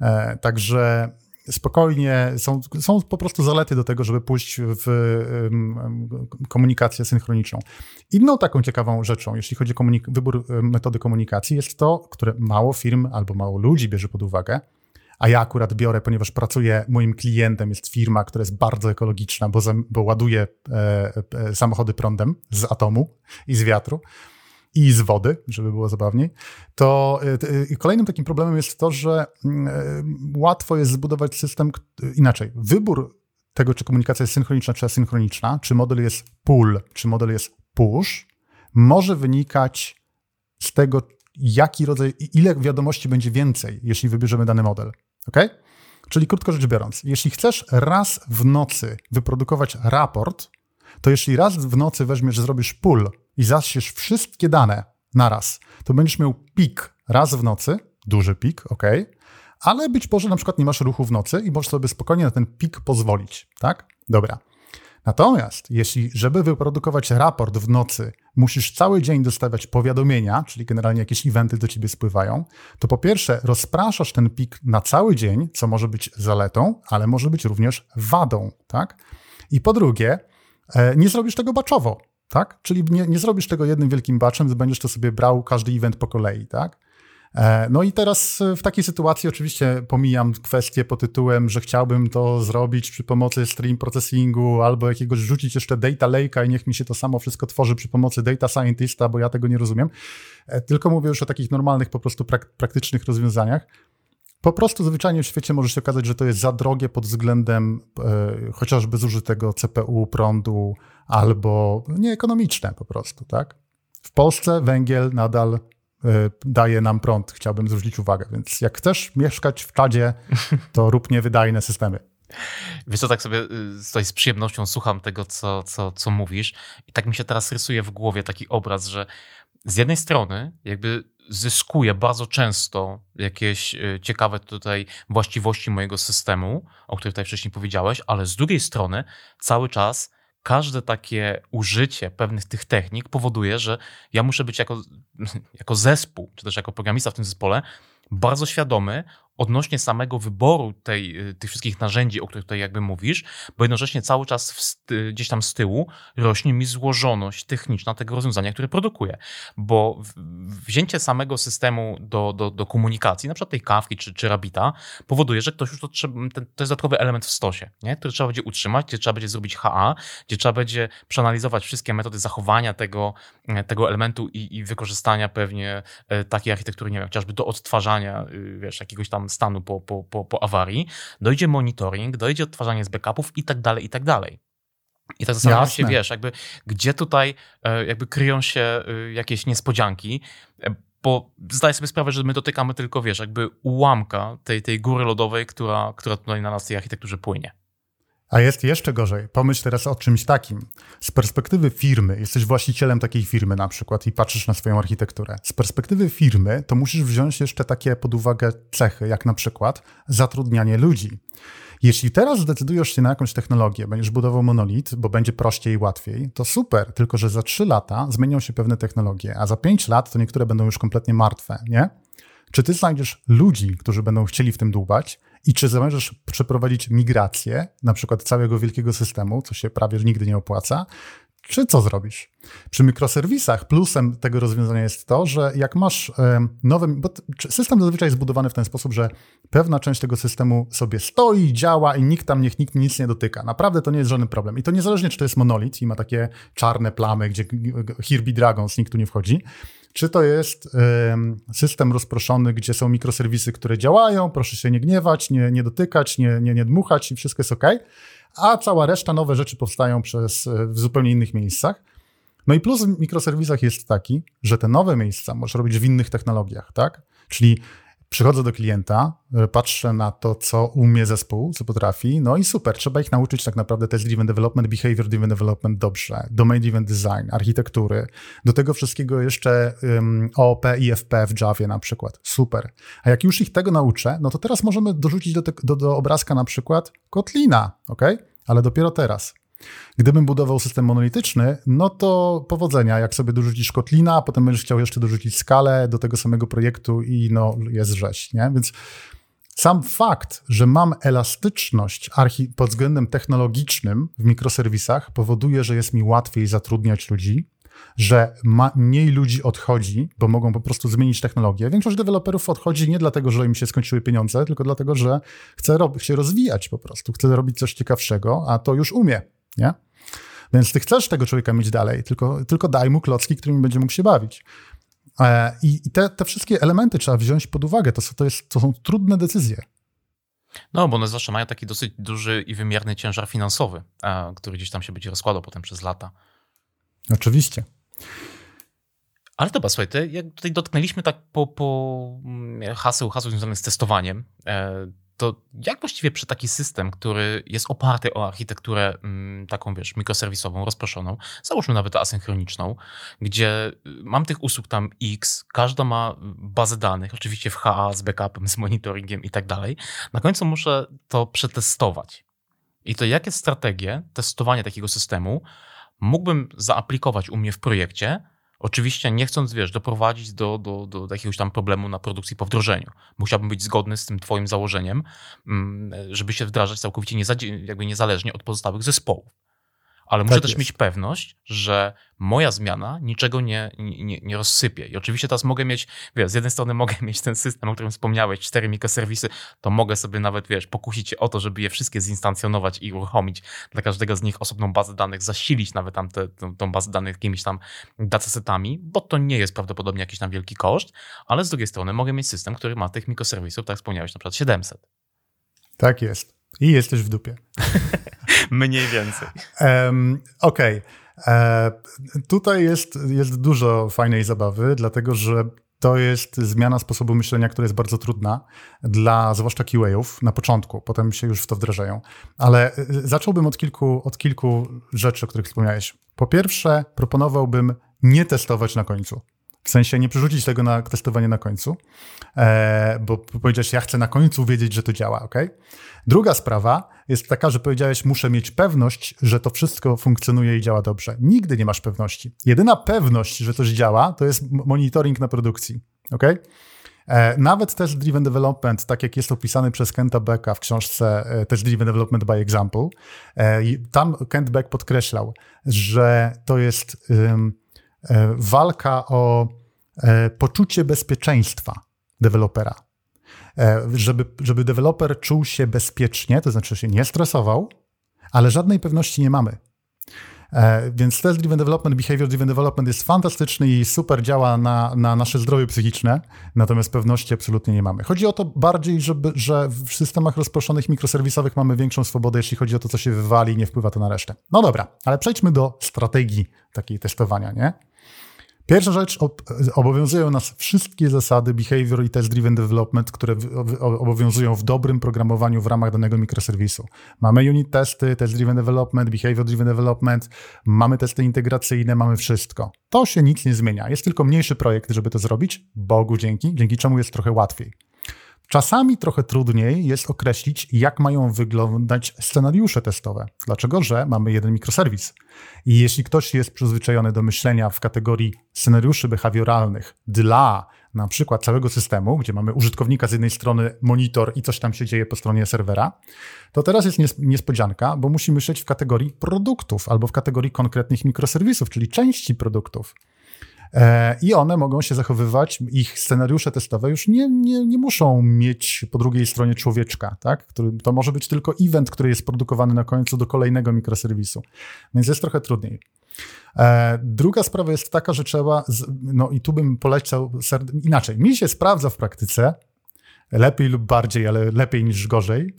E, także spokojnie, są, są po prostu zalety do tego, żeby pójść w komunikację synchroniczną. Inną taką ciekawą rzeczą, jeśli chodzi o wybór metody komunikacji, jest to, które mało firm albo mało ludzi bierze pod uwagę, a ja akurat biorę, ponieważ pracuję, moim klientem jest firma, która jest bardzo ekologiczna, bo, bo ładuje e, e, samochody prądem z atomu i z wiatru i z wody, żeby było zabawniej, to e, kolejnym takim problemem jest to, że mm, e, łatwo jest zbudować system inaczej. Wybór tego, czy komunikacja jest synchroniczna, czy asynchroniczna, czy model jest pull, czy model jest push, może wynikać z tego, jaki rodzaj, ile wiadomości będzie więcej, jeśli wybierzemy dany model. Ok? Czyli krótko rzecz biorąc, jeśli chcesz raz w nocy wyprodukować raport, to jeśli raz w nocy weźmiesz, zrobisz pull i zasiesz wszystkie dane naraz, to będziesz miał pik raz w nocy, duży pik, ok, ale być może na przykład nie masz ruchu w nocy i możesz sobie spokojnie na ten pik pozwolić, tak? Dobra. Natomiast jeśli, żeby wyprodukować raport w nocy, musisz cały dzień dostawać powiadomienia, czyli generalnie jakieś eventy do ciebie spływają, to po pierwsze rozpraszasz ten pik na cały dzień, co może być zaletą, ale może być również wadą, tak? I po drugie, e, nie zrobisz tego baczowo, tak? Czyli nie, nie zrobisz tego jednym wielkim baczem, będziesz to sobie brał każdy event po kolei, tak? E, no i teraz w takiej sytuacji oczywiście pomijam kwestię pod tytułem, że chciałbym to zrobić przy pomocy stream processingu albo jakiegoś rzucić jeszcze data lake'a i niech mi się to samo wszystko tworzy przy pomocy data scientista, bo ja tego nie rozumiem. E, tylko mówię już o takich normalnych, po prostu prak praktycznych rozwiązaniach. Po prostu zwyczajnie w świecie może się okazać, że to jest za drogie pod względem e, chociażby zużytego CPU, prądu albo nieekonomiczne po prostu, tak? W Polsce węgiel nadal E, daje nam prąd, chciałbym zwrócić uwagę. Więc jak chcesz mieszkać w czadzie, to rób niewydajne systemy. Wiesz co, tak sobie y, tutaj z przyjemnością słucham tego, co, co, co mówisz i tak mi się teraz rysuje w głowie taki obraz, że z jednej strony jakby zyskuję bardzo często jakieś y, ciekawe tutaj właściwości mojego systemu, o których tutaj wcześniej powiedziałeś, ale z drugiej strony cały czas każde takie użycie pewnych tych technik powoduje, że ja muszę być jako, jako zespół, czy też jako programista w tym zespole, bardzo świadomy odnośnie samego wyboru tej, y, tych wszystkich narzędzi, o których tutaj jakby mówisz, bo jednocześnie cały czas w, gdzieś tam z tyłu rośnie mi złożoność techniczna tego rozwiązania, które produkuję. Bo wzięcie samego systemu do, do, do komunikacji, na przykład tej kawki czy, czy rabita, powoduje, że ktoś już to, trzeba, to jest dodatkowy element w stosie, nie? który trzeba będzie utrzymać, gdzie trzeba będzie zrobić HA, gdzie trzeba będzie przeanalizować wszystkie metody zachowania tego, e, tego elementu i, i wykorzystania pewnie e, takiej architektury, nie wiem, chociażby do odtwarzania, y, wiesz, jakiegoś tam stanu po, po, po, po awarii, dojdzie monitoring, dojdzie odtwarzanie z backupów i tak dalej, i tak dalej. I tak zastanawiam się, wiesz, jakby gdzie tutaj e, jakby kryją się e, jakieś niespodzianki, e, bo zdaję sobie sprawę, że my dotykamy tylko, wiesz, jakby ułamka tej, tej góry lodowej, która, która tutaj na nas w tej architekturze płynie. A jest jeszcze gorzej. Pomyśl teraz o czymś takim. Z perspektywy firmy, jesteś właścicielem takiej firmy na przykład i patrzysz na swoją architekturę. Z perspektywy firmy to musisz wziąć jeszcze takie pod uwagę cechy, jak na przykład zatrudnianie ludzi. Jeśli teraz zdecydujesz się na jakąś technologię, będziesz budował monolit, bo będzie prościej i łatwiej, to super, tylko że za 3 lata zmienią się pewne technologie, a za 5 lat to niektóre będą już kompletnie martwe, nie? Czy ty znajdziesz ludzi, którzy będą chcieli w tym dłubać i czy zamierzasz przeprowadzić migrację, na przykład całego wielkiego systemu, co się prawie nigdy nie opłaca, czy co zrobisz? Przy mikroserwisach plusem tego rozwiązania jest to, że jak masz nowy, bo system zazwyczaj jest zbudowany w ten sposób, że pewna część tego systemu sobie stoi, działa i nikt tam niech nikt nic nie dotyka. Naprawdę to nie jest żaden problem. I to niezależnie, czy to jest monolit i ma takie czarne plamy, gdzie Hirby Dragons nikt tu nie wchodzi, czy to jest system rozproszony, gdzie są mikroserwisy, które działają, proszę się nie gniewać, nie, nie dotykać, nie, nie, nie dmuchać i wszystko jest ok, a cała reszta nowe rzeczy powstają przez, e, w zupełnie innych miejscach. No i plus w mikroserwisach jest taki, że te nowe miejsca możesz robić w innych technologiach, tak? Czyli Przychodzę do klienta, e, patrzę na to, co umie zespół, co potrafi, no i super, trzeba ich nauczyć tak naprawdę test-driven development, behavior-driven development dobrze, domain-driven design, architektury, do tego wszystkiego jeszcze um, OOP i FP w Javie na przykład, super. A jak już ich tego nauczę, no to teraz możemy dorzucić do, te, do, do obrazka na przykład Kotlina, ok? Ale dopiero teraz. Gdybym budował system monolityczny, no to powodzenia, jak sobie dorzucisz Kotlina, a potem będziesz chciał jeszcze dorzucić skalę do tego samego projektu i no jest rzeź, nie? Więc sam fakt, że mam elastyczność pod względem technologicznym w mikroserwisach powoduje, że jest mi łatwiej zatrudniać ludzi, że ma, mniej ludzi odchodzi, bo mogą po prostu zmienić technologię. Większość deweloperów odchodzi nie dlatego, że im się skończyły pieniądze, tylko dlatego, że chce się rozwijać po prostu, chce robić coś ciekawszego, a to już umie, nie? Więc ty chcesz tego człowieka mieć dalej, tylko, tylko daj mu klocki, którymi będzie mógł się bawić. E, I te, te wszystkie elementy trzeba wziąć pod uwagę. To, to, jest, to są trudne decyzje. No, bo one zawsze mają taki dosyć duży i wymierny ciężar finansowy, który gdzieś tam się będzie rozkładał potem przez lata. Oczywiście. Ale dobra, słuchaj, ty, jak tutaj dotknęliśmy tak po, po mm, haseł, haseł związanych z testowaniem, e, to jak właściwie przy taki system, który jest oparty o architekturę mm, taką, wiesz, mikroserwisową, rozproszoną, załóżmy nawet asynchroniczną, gdzie y, mam tych usług tam X, każda ma bazę danych, oczywiście w HA z backupem, z monitoringiem i tak dalej, na końcu muszę to przetestować. I to jakie strategie testowania takiego systemu mógłbym zaaplikować u mnie w projekcie, Oczywiście nie chcąc, wiesz, doprowadzić do, do, do jakiegoś tam problemu na produkcji po wdrożeniu. Musiałbym być zgodny z tym twoim założeniem, mm, żeby się wdrażać całkowicie jakby niezależnie od pozostałych zespołów ale muszę tak też jest. mieć pewność, że moja zmiana niczego nie, nie, nie rozsypie. I oczywiście teraz mogę mieć, wiesz, z jednej strony mogę mieć ten system, o którym wspomniałeś, cztery mikroserwisy, to mogę sobie nawet, wiesz, pokusić się o to, żeby je wszystkie zinstancjonować i uruchomić dla każdego z nich osobną bazę danych, zasilić nawet tam tę tą bazę danych jakimiś tam datasetami, bo to nie jest prawdopodobnie jakiś tam wielki koszt, ale z drugiej strony mogę mieć system, który ma tych mikroserwisów, tak jak wspomniałeś, na przykład 700. Tak jest. I jesteś w dupie. Mniej więcej. Um, Okej. Okay. E, tutaj jest, jest dużo fajnej zabawy, dlatego że to jest zmiana sposobu myślenia, która jest bardzo trudna dla zwłaszcza QA-ów na początku, potem się już w to wdrażają. Ale e, zacząłbym od kilku, od kilku rzeczy, o których wspomniałeś. Po pierwsze, proponowałbym nie testować na końcu. W sensie nie przerzucić tego na testowanie na końcu, e, bo powiedziałeś, ja chcę na końcu wiedzieć, że to działa, ok? Druga sprawa jest taka, że powiedziałeś, muszę mieć pewność, że to wszystko funkcjonuje i działa dobrze. Nigdy nie masz pewności. Jedyna pewność, że coś działa, to jest monitoring na produkcji, ok? E, nawet Test Driven Development, tak jak jest opisany przez Kenta Becka w książce e, Test Driven Development by Example, tam Kent Beck podkreślał, że to jest walka o poczucie bezpieczeństwa dewelopera. E, żeby, żeby deweloper czuł się bezpiecznie, to znaczy się nie stresował, ale żadnej pewności nie mamy. E, więc test driven development, behavior driven development jest fantastyczny i super działa na, na nasze zdrowie psychiczne, natomiast pewności absolutnie nie mamy. Chodzi o to bardziej, żeby, że w systemach rozproszonych mikroserwisowych mamy większą swobodę, jeśli chodzi o to, co się wywali i nie wpływa to na resztę. No dobra, ale przejdźmy do strategii takiej testowania, nie? Pierwsza rzecz, obowiązują nas wszystkie zasady behavior i test-driven development, które obowiązują w dobrym programowaniu w ramach danego mikroserwisu. Mamy unit testy, test-driven development, behavior-driven development, mamy testy integracyjne, mamy wszystko. To się nic nie zmienia. Jest tylko mniejszy projekt, żeby to zrobić, Bogu dzięki, dzięki czemu jest trochę łatwiej. Czasami trochę trudniej jest określić, jak mają wyglądać scenariusze testowe. Dlaczego? Że mamy jeden mikroserwis. I jeśli ktoś jest przyzwyczajony do myślenia w kategorii scenariuszy behawioralnych dla na przykład całego systemu, gdzie mamy użytkownika z jednej strony, monitor i coś tam się dzieje po stronie serwera, to teraz jest niespodzianka, bo musi myśleć w kategorii produktów albo w kategorii konkretnych mikroserwisów, czyli części produktów. E, I one mogą się zachowywać, ich scenariusze testowe już nie, nie, nie muszą mieć po drugiej stronie człowieczka, tak? Który, to może być tylko event, który jest produkowany na końcu do kolejnego mikroserwisu. Więc jest trochę trudniej. E, druga sprawa jest taka, że trzeba, no i tu bym polecał inaczej. Mi się sprawdza w praktyce, lepiej lub bardziej, ale lepiej niż gorzej,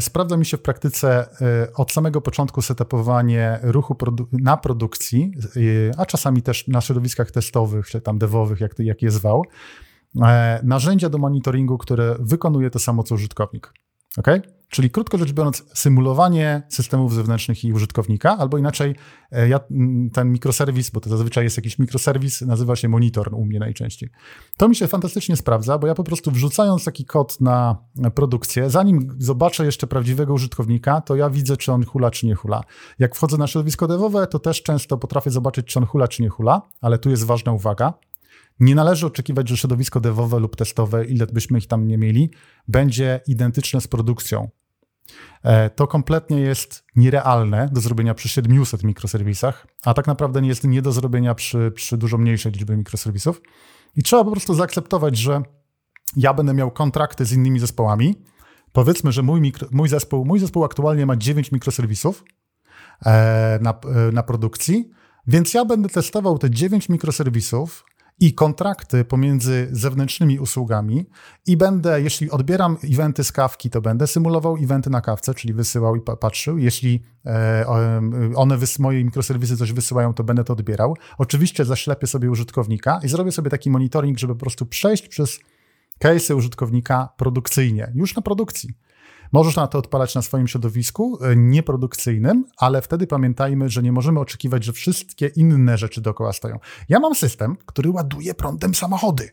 sprawdza mi się w praktyce e, od samego początku setupowanie ruchu produ na produkcji, e, a czasami też na środowiskach testowych, czy tam devowych, jak, jak je zwał, narzędzia do monitoringu, które wykonuje to samo co użytkownik. Okay? Czyli krótko rzecz biorąc, symulowanie systemów zewnętrznych i użytkownika, albo inaczej, e, ja, ten mikroserwis, bo to zazwyczaj jest jakiś mikroserwis, nazywa się monitor u mnie najczęściej. To mi się fantastycznie sprawdza, bo ja po prostu wrzucając taki kod na produkcję, zanim zobaczę jeszcze prawdziwego użytkownika, to ja widzę, czy on hula, czy nie hula. Jak wchodzę na środowisko devowe, to też często potrafię zobaczyć, czy on hula, czy nie hula, ale tu jest ważna uwaga. Nie należy oczekiwać, że środowisko devowe lub testowe, ile byśmy ich tam nie mieli, będzie identyczne z produkcją. E, to kompletnie jest nierealne do zrobienia przy 700 mikroserwisach, a tak naprawdę jest nie do zrobienia przy, przy dużo mniejszej liczbie mikroserwisów. I trzeba po prostu zaakceptować, że ja będę miał kontrakty z innymi zespołami. Powiedzmy, że mój, mikro, mój, zespół, mój zespół aktualnie ma 9 mikroserwisów e, na, e, na produkcji, więc ja będę testował te 9 mikroserwisów i kontrakty pomiędzy zewnętrznymi usługami i będę, jeśli odbieram eventy z kawki, to będę symulował eventy na kawce, czyli wysyłał i patrzył. Jeśli e, one, moje mikroserwisy coś wysyłają, to będę to odbierał. Oczywiście zaślepię sobie użytkownika i zrobię sobie taki monitoring, żeby po prostu przejść przez case'y użytkownika produkcyjnie, już na produkcji. Możesz na to odpalać na swoim środowisku e, nieprodukcyjnym, ale wtedy pamiętajmy, że nie możemy oczekiwać, że wszystkie inne rzeczy dookoła stoją. Ja mam system, który ładuje prądem samochody.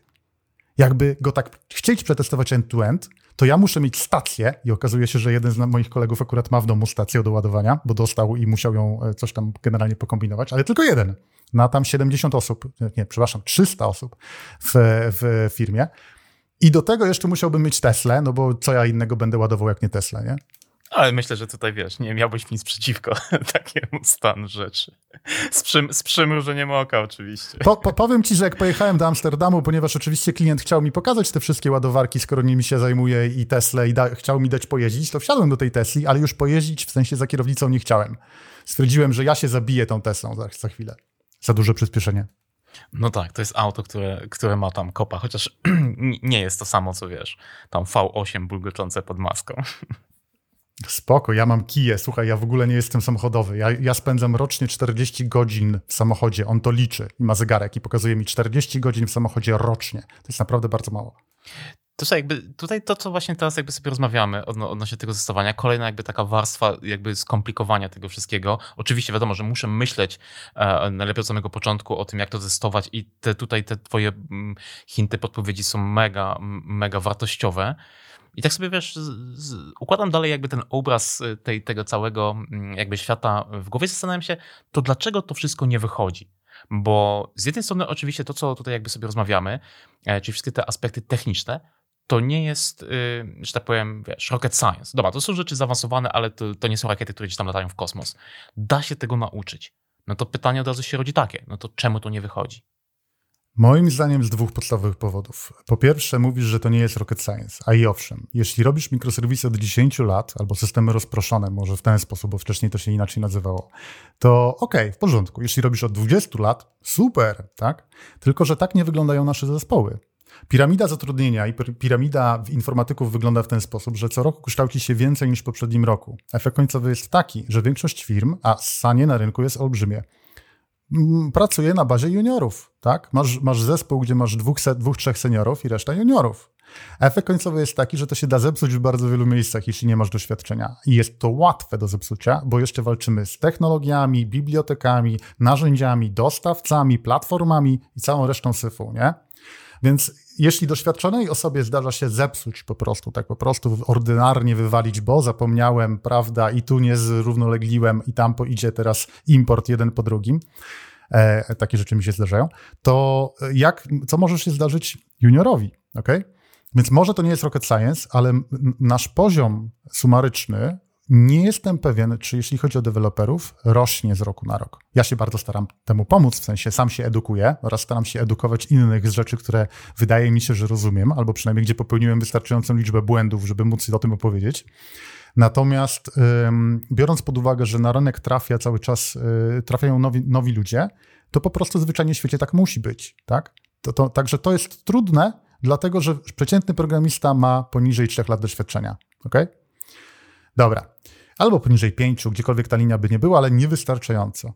Jakby go tak chcieć przetestować end-to-end, to ja muszę mieć stację i okazuje się, że jeden z moich kolegów akurat ma w domu stację do ładowania, bo dostał i musiał ją e, coś tam generalnie pokombinować, ale tylko jeden na tam 70 osób, nie, przepraszam, 300 osób w, w firmie. I do tego jeszcze musiałbym mieć Tesla, no bo co ja innego będę ładował jak nie Tesla, nie? Ale myślę, że tutaj wiesz, nie miałbyś nic przeciwko takiemu stanu rzeczy. Z, przym, z przymrużeniem oka, oczywiście. Po, po, powiem ci, że jak pojechałem do Amsterdamu, ponieważ oczywiście klient chciał mi pokazać te wszystkie ładowarki, skoro nimi się zajmuje i Tesla, i da, chciał mi dać pojeździć, to wsiadłem do tej Tesli, ale już pojeździć w sensie za kierownicą nie chciałem. Stwierdziłem, że ja się zabiję tą Teslą za, za chwilę. Za duże przyspieszenie. No tak, to jest auto, które, które ma tam kopa, chociaż nie jest to samo, co wiesz, tam V8 bulgoczące pod maską. Spoko, ja mam kiję. Słuchaj, ja w ogóle nie jestem samochodowy. Ja, ja spędzam rocznie 40 godzin w samochodzie. On to liczy i ma zegarek i pokazuje mi 40 godzin w samochodzie rocznie. To jest naprawdę bardzo mało. To jest jakby tutaj to, co właśnie teraz jakby sobie rozmawiamy odno, odnośnie tego testowania, kolejna jakby taka warstwa jakby skomplikowania tego wszystkiego. Oczywiście wiadomo, że muszę myśleć e, najlepiej od samego początku o tym, jak to testować i te, tutaj te twoje mm, hinty, podpowiedzi są mega, mega wartościowe. I tak sobie wiesz, z, z, układam dalej jakby ten obraz y, tej, tego całego mm, jakby świata w głowie, zastanawiam się, to dlaczego to wszystko nie wychodzi? Bo z jednej strony oczywiście to, co tutaj jakby sobie rozmawiamy, e, czyli wszystkie te aspekty techniczne, to nie jest, y, że tak powiem, wiesz, rocket science. Dobra, to są rzeczy zaawansowane, ale to, to nie są rakiety, które gdzieś tam latają w kosmos. Da się tego nauczyć. No to pytanie od razu się rodzi takie, no to czemu to nie wychodzi? Moim zdaniem z dwóch podstawowych powodów. Po pierwsze, mówisz, że to nie jest rocket science, a i owszem, jeśli robisz mikroserwisy od 10 lat albo systemy rozproszone, może w ten sposób, bo wcześniej to się inaczej nazywało, to okej, okay, w porządku. Jeśli robisz od 20 lat, super, tak? Tylko, że tak nie wyglądają nasze zespoły. Piramida zatrudnienia i piramida informatyków wygląda w ten sposób, że co roku kształci się więcej niż w poprzednim roku. Efekt końcowy jest taki, że większość firm, a sanie na rynku jest olbrzymie, mm, pracuje na bazie juniorów. Tak? Masz, masz zespół, gdzie masz dwóch, dwóch, trzech seniorów i reszta juniorów. Efekt końcowy jest taki, że to się da zepsuć w bardzo wielu miejscach, jeśli nie masz doświadczenia. I jest to łatwe do zepsucia, bo jeszcze walczymy z technologiami, bibliotekami, narzędziami, dostawcami, platformami i całą resztą syfu, nie? Więc jeśli doświadczonej osobie zdarza się zepsuć po prostu, tak po prostu ordynarnie wywalić, bo zapomniałem, prawda, i tu nie zrównolegliłem, i tam idzie teraz import jeden po drugim, e, takie rzeczy mi się zdarzają, to jak, co może się zdarzyć juniorowi, ok? Więc może to nie jest rocket science, ale nasz poziom sumaryczny nie jestem pewien, czy jeśli chodzi o deweloperów, rośnie z roku na rok. Ja się bardzo staram temu pomóc, w sensie sam się edukuję oraz staram się edukować innych z rzeczy, które wydaje mi się, że rozumiem, albo przynajmniej gdzie popełniłem wystarczającą liczbę błędów, żeby móc o tym opowiedzieć. Natomiast biorąc pod uwagę, że na rynek trafia cały czas, y, trafiają nowi, nowi ludzie, to po prostu zwyczajnie w świecie tak musi być. Tak? To, to, także to jest trudne, dlatego że przeciętny programista ma poniżej 3 lat doświadczenia. Okay? Dobra. Albo poniżej 5, gdziekolwiek ta linia by nie była, ale niewystarczająco.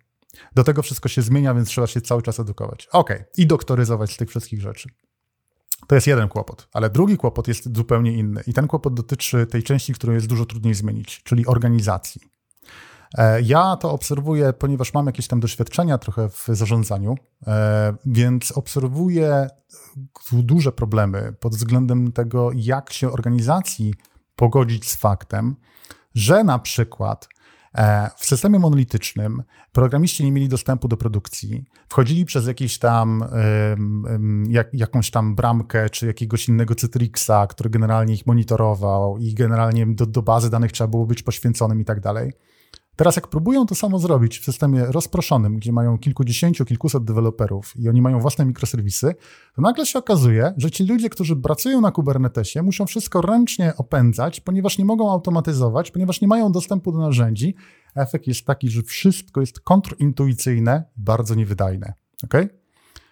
Do tego wszystko się zmienia, więc trzeba się cały czas edukować. Ok, i doktoryzować z tych wszystkich rzeczy. To jest jeden kłopot, ale drugi kłopot jest zupełnie inny. I ten kłopot dotyczy tej części, którą jest dużo trudniej zmienić, czyli organizacji. E, ja to obserwuję, ponieważ mam jakieś tam doświadczenia trochę w zarządzaniu, e, więc obserwuję duże problemy pod względem tego, jak się organizacji pogodzić z faktem, że na przykład E, w systemie monolitycznym programiści nie mieli dostępu do produkcji, wchodzili przez jakiś tam, jak, jakąś tam bramkę czy jakiegoś innego Citrixa, który generalnie ich monitorował i generalnie do, do bazy danych trzeba było być poświęconym i tak dalej. Teraz jak próbują to samo zrobić w systemie rozproszonym, gdzie mają kilkudziesięciu, kilkuset deweloperów i oni mają własne mikroserwisy, to nagle się okazuje, że ci ludzie, którzy pracują na Kubernetesie, muszą wszystko ręcznie opędzać, ponieważ nie mogą automatyzować, ponieważ nie mają dostępu do narzędzi. Efekt jest taki, że wszystko jest kontrintuicyjne, bardzo niewydajne. Okay?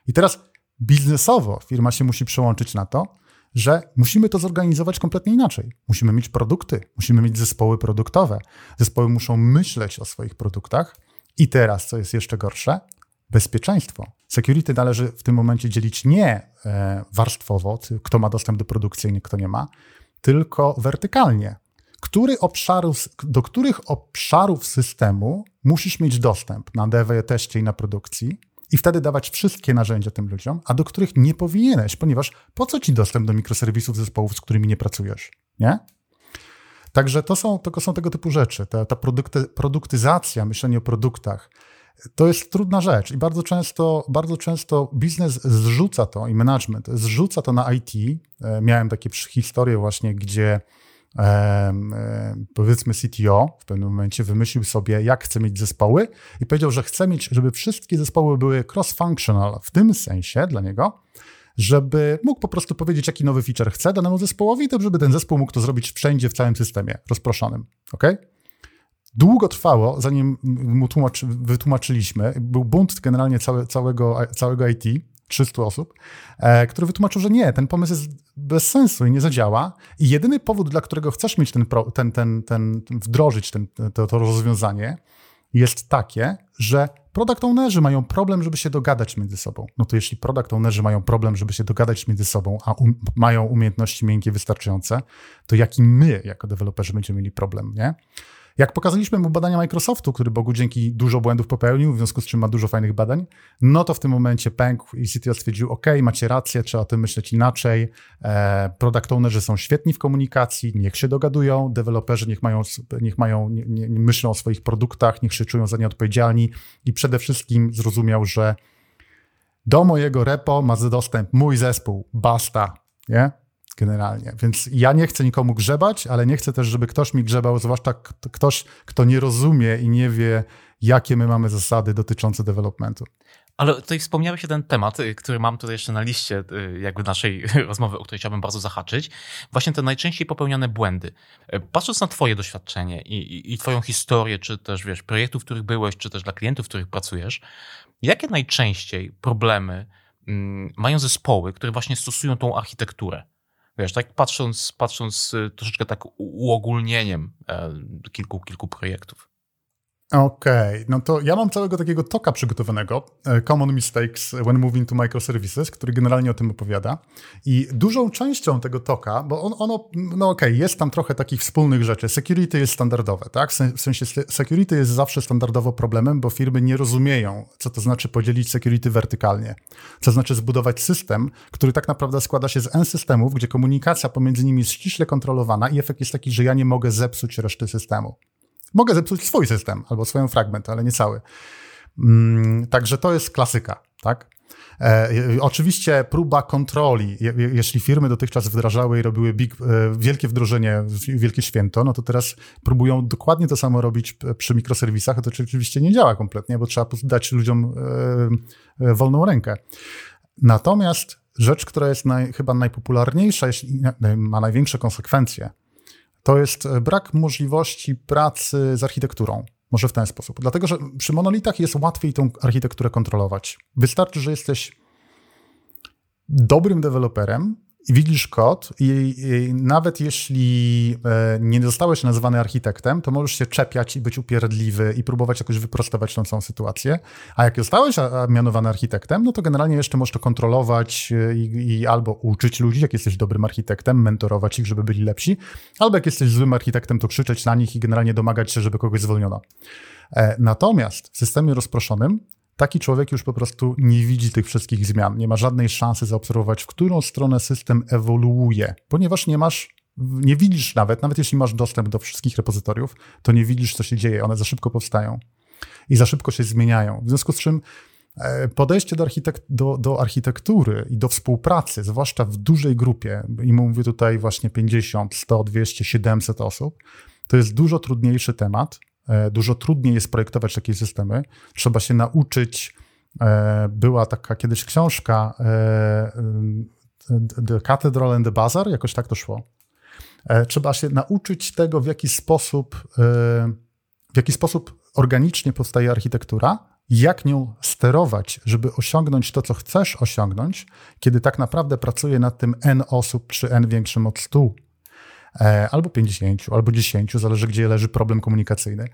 I teraz biznesowo firma się musi przełączyć na to, że musimy to zorganizować kompletnie inaczej. Musimy mieć produkty, musimy mieć zespoły produktowe. Zespoły muszą myśleć o swoich produktach. I teraz, co jest jeszcze gorsze, bezpieczeństwo. Security należy w tym momencie dzielić nie e, warstwowo, kto ma dostęp do produkcji, kto nie ma, tylko wertykalnie. Który obszarów, do których obszarów systemu musisz mieć dostęp na dev, teście i na produkcji, i wtedy dawać wszystkie narzędzia tym ludziom, a do których nie powinieneś, ponieważ po co ci dostęp do mikroserwisów zespołów, z którymi nie pracujesz, nie? Także to są, to są tego typu rzeczy. Ta, ta produkty, produktyzacja, myślenie o produktach, to jest trudna rzecz i bardzo często, bardzo często biznes zrzuca to i management zrzuca to na IT. E, miałem takie historie właśnie, gdzie powiedzmy CTO w pewnym momencie wymyślił sobie, jak chce mieć zespoły i powiedział, że chce mieć, żeby wszystkie zespoły były cross-functional w tym sensie dla niego, żeby mógł po prostu powiedzieć, jaki nowy feature chce danemu zespołowi, to żeby ten zespół mógł to zrobić wszędzie, w całym systemie rozproszonym. Długo trwało, zanim mu tłumaczy, wytłumaczyliśmy, był bunt generalnie całe, całego, całego IT, 300 osób, e, który wytłumaczył, że nie, ten pomysł jest bez sensu i nie zadziała. I jedyny powód, dla którego chcesz mieć ten, ten, ten, ten wdrożyć ten, to, to rozwiązanie, jest takie, że product ownerzy mają problem, żeby się dogadać między sobą. No to jeśli product ownerzy mają problem, żeby się dogadać między sobą, a um, mają umiejętności miękkie wystarczające, to jaki my jako deweloperzy będziemy mieli problem, nie? Jak pokazaliśmy mu badania Microsoftu, który Bogu dzięki dużo błędów popełnił, w związku z czym ma dużo fajnych badań, no to w tym momencie pękł i CTO stwierdził, ok, macie rację, trzeba o tym myśleć inaczej, e, product ownerzy są świetni w komunikacji, niech się dogadują, deweloperzy niech mają, niech mają nie, nie, myślą o swoich produktach, niech się czują za nie odpowiedzialni i przede wszystkim zrozumiał, że do mojego repo ma dostęp mój zespół, basta, nie? Generalnie. Więc ja nie chcę nikomu grzebać, ale nie chcę też, żeby ktoś mi grzebał, zwłaszcza ktoś, kto nie rozumie i nie wie, jakie my mamy zasady dotyczące developmentu. Ale tutaj wspomniałeś ten temat, y, który mam tutaj jeszcze na liście y, jakby naszej rozmowy, o której chciałbym bardzo zahaczyć. Właśnie te najczęściej popełniane błędy. Y, patrząc na twoje doświadczenie i, i, i twoją historię, czy też wiesz, projektów, w których byłeś, czy też dla klientów, w których pracujesz, jakie najczęściej problemy mm, mają zespoły, które właśnie stosują tą architekturę? Wiesz, tak patrząc, patrząc y, troszeczkę tak uogólnieniem e, kilku, kilku projektów. Okej, okay. no to ja mam całego takiego toka przygotowanego, e, Common Mistakes When Moving to Microservices, który generalnie o tym opowiada. I dużą częścią tego toka, bo on, ono, no okej, okay, jest tam trochę takich wspólnych rzeczy. Security jest standardowe, tak? W sensie security jest zawsze standardowo problemem, bo firmy nie rozumieją, co to znaczy podzielić security wertykalnie. Co znaczy zbudować system, który tak naprawdę składa się z N systemów, gdzie komunikacja pomiędzy nimi jest ściśle kontrolowana i efekt jest taki, że ja nie mogę zepsuć reszty systemu. Mogę zepsuć swój system albo swoją fragment, ale nie cały. Mm, także to jest klasyka, tak? E, oczywiście próba kontroli. Je, jeśli firmy dotychczas wdrażały i robiły big, e, wielkie wdrożenie, wielkie święto, no to teraz próbują dokładnie to samo robić przy mikroserwisach. To oczywiście nie działa kompletnie, bo trzeba dać ludziom e, e, wolną rękę. Natomiast rzecz, która jest naj, chyba najpopularniejsza, jeśli ma największe konsekwencje, to jest e, brak możliwości pracy z architekturą. Może w ten sposób. Dlatego, że przy monolitach jest łatwiej tą architekturę kontrolować. Wystarczy, że jesteś dobrym deweloperem, widzisz kod i, i, nawet jeśli e, nie zostałeś nazwany architektem, to możesz się czepiać i być upierdliwy i próbować jakoś wyprostować tą całą sytuację. A jak zostałeś mianowany architektem, no to generalnie jeszcze możesz to kontrolować e, i, i, albo uczyć ludzi, jak jesteś dobrym architektem, mentorować ich, żeby byli lepsi, albo jak jesteś złym architektem, to krzyczeć na nich i generalnie domagać się, żeby kogoś zwolniono. E, natomiast w systemie rozproszonym taki człowiek już po prostu nie widzi tych wszystkich zmian. Nie ma żadnej szansy zaobserwować, w którą stronę system ewoluuje, ponieważ nie masz Nie widzisz nawet, nawet jeśli masz dostęp do wszystkich repozytoriów, to nie widzisz, co się dzieje. One za szybko powstają i za szybko się zmieniają. W związku z czym e, podejście do, architekt, do, do architektury i do współpracy, zwłaszcza w dużej grupie, i mówię tutaj właśnie 50, 100, 200, 700 osób, to jest dużo trudniejszy temat. E, dużo trudniej jest projektować takie systemy. Trzeba się nauczyć. E, była taka kiedyś książka The Cathedral and the Bazaar, jakoś tak to szło. Trzeba się nauczyć tego, w jaki sposób, w jaki sposób organicznie powstaje architektura, jak nią sterować, żeby osiągnąć to, co chcesz osiągnąć, kiedy tak naprawdę pracuje nad tym n osób, czy n większym od 100, e, albo 50, albo 10, zależy gdzie leży problem komunikacyjny.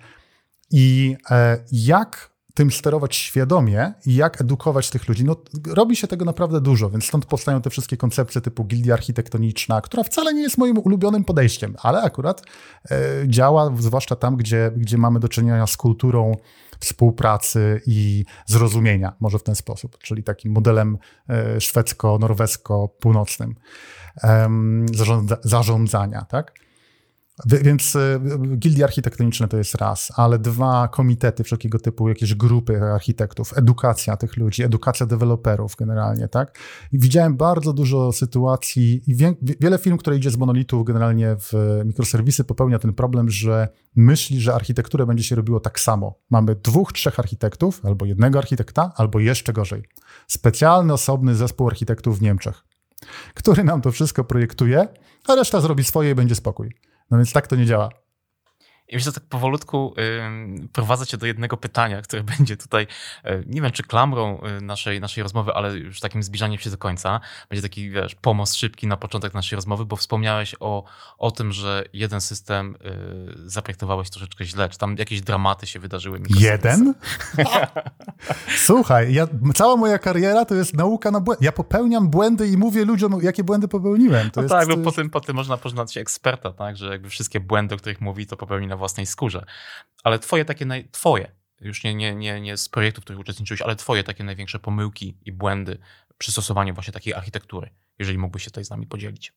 I e, jak tym sterować świadomie i jak edukować tych ludzi. No, robi się tego naprawdę dużo, więc stąd powstają te wszystkie koncepcje typu gildia architektoniczna, która wcale nie jest moim ulubionym podejściem, ale akurat e, działa, zwłaszcza tam, gdzie, gdzie mamy do czynienia z kulturą współpracy i zrozumienia, może w ten sposób, czyli takim modelem e, szwedzko-norwesko-północnym e, zarządzania, tak? Więc e, gildie architektoniczne to jest raz, ale dwa komitety wszelkiego typu, jakieś grupy architektów, edukacja tych ludzi, edukacja deweloperów generalnie, tak? I widziałem bardzo dużo sytuacji i wie, wiele firm, które idzie z monolitów generalnie w mikroserwisy popełnia ten problem, że myśli, że architekturę będzie się robiło tak samo. Mamy dwóch, trzech architektów, albo jednego architekta, albo jeszcze gorzej. Specjalny, osobny zespół architektów w Niemczech, który nam to wszystko projektuje, a reszta zrobi swoje i będzie spokój. No więc tak to nie działa. I myślę, że tak powolutku y, prowadzę cię do jednego pytania, które będzie tutaj, y, nie wiem czy klamrą y, naszej, naszej rozmowy, ale już takim zbliżaniem się do końca. Będzie taki, wiesz, pomost szybki na początek naszej rozmowy, bo wspomniałeś o, o tym, że jeden system y, zaprojektowałeś troszeczkę źle. Czy tam jakieś dramaty się wydarzyły? Jeden? Słuchaj, ja, cała moja kariera to jest nauka na błędy. Ja popełniam błędy i mówię ludziom, jakie błędy popełniłem. To no jest, tak, bo po, tym, po tym można poznać się eksperta, tak, że jakby wszystkie błędy, o których mówi, to popełni na własnej skórze. Ale twoje takie, naj... twoje, już nie, nie, nie, nie z projektów, w których uczestniczyłeś, ale twoje takie największe pomyłki i błędy przy stosowaniu właśnie takiej architektury, jeżeli mógłbyś się tutaj z nami podzielić.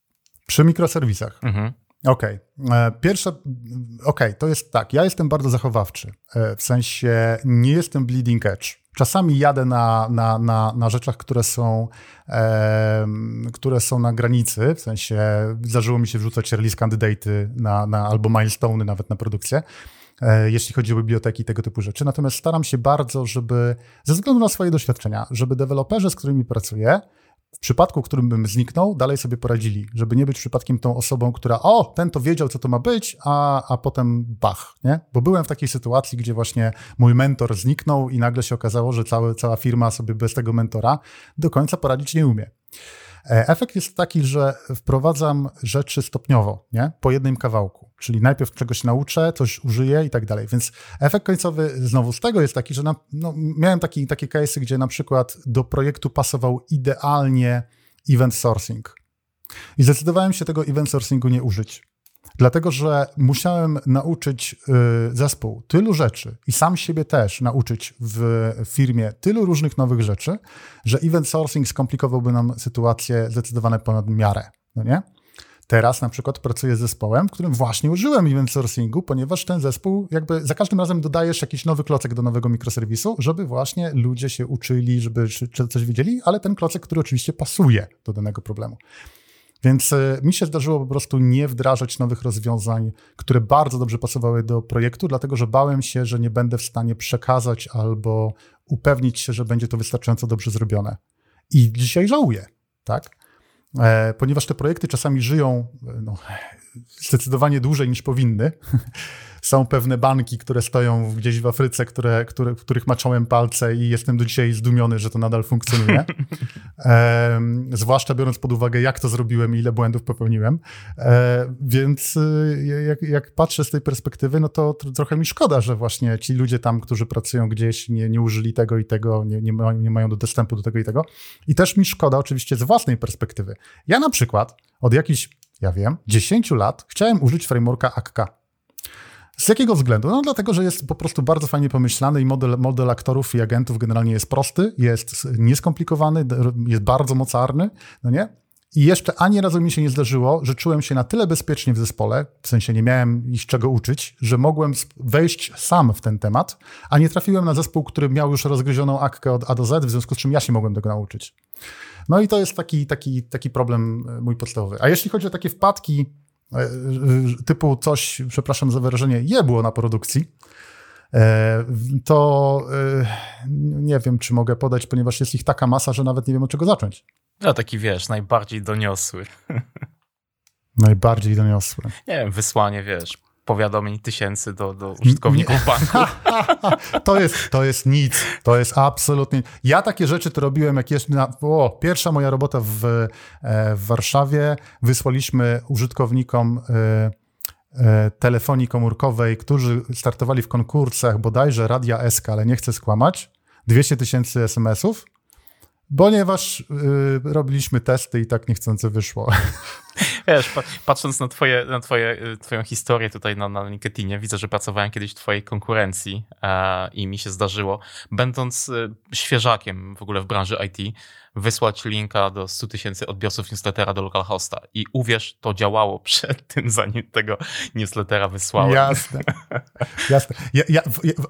Przy mikroserwisach. Mhm. Okej. Okay. E, pierwsze, okej, okay, to jest tak. Ja jestem bardzo zachowawczy. E, w sensie nie jestem bleeding edge. Czasami jadę na, na, na, na rzeczach, które są, e, które są na granicy, w sensie zdarzyło mi się wrzucać release candidate na, na, albo milestone nawet na produkcję, e, jeśli chodzi o biblioteki i tego typu rzeczy. Natomiast staram się bardzo, żeby, ze względu na swoje doświadczenia, żeby deweloperzy, z którymi pracuję, w przypadku, w którym bym zniknął, dalej sobie poradzili, żeby nie być przypadkiem tą osobą, która o, ten to wiedział, co to ma być, a, a potem bach, nie? Bo byłem w takiej sytuacji, gdzie właśnie mój mentor zniknął i nagle się okazało, że całe, cała firma sobie bez tego mentora do końca poradzić nie umie. E, efekt jest taki, że wprowadzam rzeczy stopniowo, nie? po jednym kawałku. Czyli najpierw czegoś nauczę, coś użyję i tak dalej. Więc efekt końcowy znowu z tego jest taki, że na, no, miałem taki, takie case'y, gdzie na przykład do projektu pasował idealnie event sourcing. I zdecydowałem się tego event sourcingu nie użyć. Dlatego, że musiałem nauczyć y, zespół tylu rzeczy i sam siebie też nauczyć w firmie tylu różnych nowych rzeczy, że event sourcing skomplikowałby nam sytuację zdecydowanie ponad miarę. No nie? Teraz na przykład pracuję z zespołem, w którym właśnie użyłem event sourcingu, ponieważ ten zespół jakby za każdym razem dodajesz jakiś nowy klocek do nowego mikroserwisu, żeby właśnie ludzie się uczyli, żeby coś wiedzieli, ale ten klocek, który oczywiście pasuje do danego problemu. Więc e, mi się zdarzyło po prostu nie wdrażać nowych rozwiązań, które bardzo dobrze pasowały do projektu, dlatego że bałem się, że nie będę w stanie przekazać albo upewnić się, że będzie to wystarczająco dobrze zrobione. I dzisiaj żałuję, tak? E, ponieważ te projekty czasami żyją e, no, zdecydowanie dłużej niż powinny. Są pewne banki, które stoją gdzieś w Afryce, które, które, w których maczałem palce i jestem do dzisiaj zdumiony, że to nadal funkcjonuje. e, zwłaszcza biorąc pod uwagę, jak to zrobiłem i ile błędów popełniłem. E, więc e, jak, jak, patrzę z tej perspektywy, no to, to, trochę mi szkoda, że właśnie ci ludzie tam, którzy pracują gdzieś, nie, nie użyli tego i tego, nie, nie, ma, nie mają do dostępu do tego i tego. I też mi szkoda oczywiście z własnej perspektywy. Ja na przykład od jakichś ja wiem, 10 lat chciałem użyć frameworka akka. Z jakiego względu? No dlatego, że jest po prostu bardzo fajnie pomyślany i model, model aktorów i agentów generalnie jest prosty, jest nieskomplikowany, jest bardzo mocarny, no nie? I jeszcze ani razu mi się nie zdarzyło, że czułem się na tyle bezpiecznie w zespole, w sensie nie miałem ich czego uczyć, że mogłem wejść sam w ten temat, a nie trafiłem na zespół, który miał już rozgryzioną akkę od A do Z, w związku z czym ja się mogłem tego nauczyć. No i to jest taki, taki, taki problem e, mój podstawowy. A jeśli chodzi o takie wpadki typu coś, przepraszam za wyrażenie, je było na produkcji, to nie wiem, czy mogę podać, ponieważ jest ich taka masa, że nawet nie wiem od czego zacząć. No taki wiesz, najbardziej doniosły. Najbardziej doniosły. Nie wiem, wysłanie, wiesz, powiadomień tysięcy do, do użytkowników banku. to, jest, to jest nic. To jest absolutnie. Ja takie rzeczy to robiłem, jak jest. Na, o, pierwsza moja robota w, e, w Warszawie. Wysłaliśmy użytkownikom e, telefonii komórkowej, którzy startowali w konkursach bodajże Radia SK, ale nie chcę skłamać, 200 tysięcy SMS-ów ponieważ y, robiliśmy testy i tak niechcący wyszło. Wiesz, patrząc na, twoje, na twoje, y, twoją historię tutaj na, na LinkedInie, widzę, że pracowałem kiedyś w twojej konkurencji e, i mi się zdarzyło, będąc y, świeżakiem w ogóle w branży IT, wysłać linka do 100 tysięcy odbiorców newslettera do localhosta. I uwierz, to działało przed tym, zanim tego newslettera wysłałem. Jasne. Jasne. Ja, ja,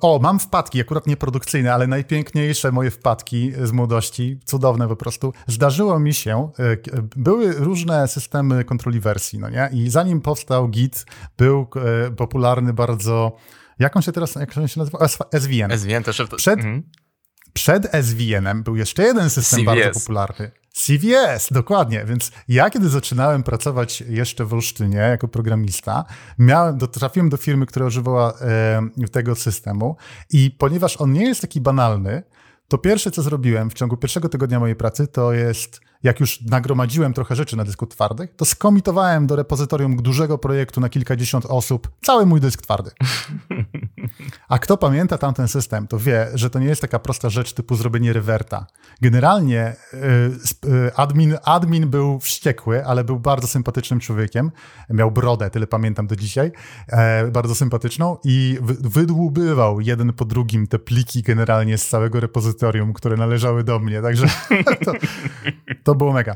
o, mam wpadki, akurat nieprodukcyjne, ale najpiękniejsze moje wpadki z młodości, cudowne po prostu. Zdarzyło mi się, e, były różne systemy kontroli wersji, no nie? I zanim powstał Git, był e, popularny bardzo jak on się teraz, jak on się nazywa? SVN. SVN też. Przed, mhm. Przed SVN-em był jeszcze jeden system CVS. bardzo popularny. CVS, dokładnie. Więc ja, kiedy zaczynałem pracować jeszcze w Olsztynie jako programista, miałem, trafiłem do firmy, która używała e, tego systemu i ponieważ on nie jest taki banalny, to pierwsze, co zrobiłem w ciągu pierwszego tygodnia mojej pracy, to jest jak już nagromadziłem trochę rzeczy na dysku twardych, to skomitowałem do repozytorium dużego projektu na kilkadziesiąt osób cały mój dysk twardy. A kto pamięta tamten system, to wie, że to nie jest taka prosta rzecz typu zrobienie rewerta. Generalnie y, y, admin, admin był wściekły, ale był bardzo sympatycznym człowiekiem. Miał brodę, tyle pamiętam do dzisiaj, e, bardzo sympatyczną i wydłubywał jeden po drugim te pliki generalnie z całego repozytorium, które należały do mnie. Także to, to było mega.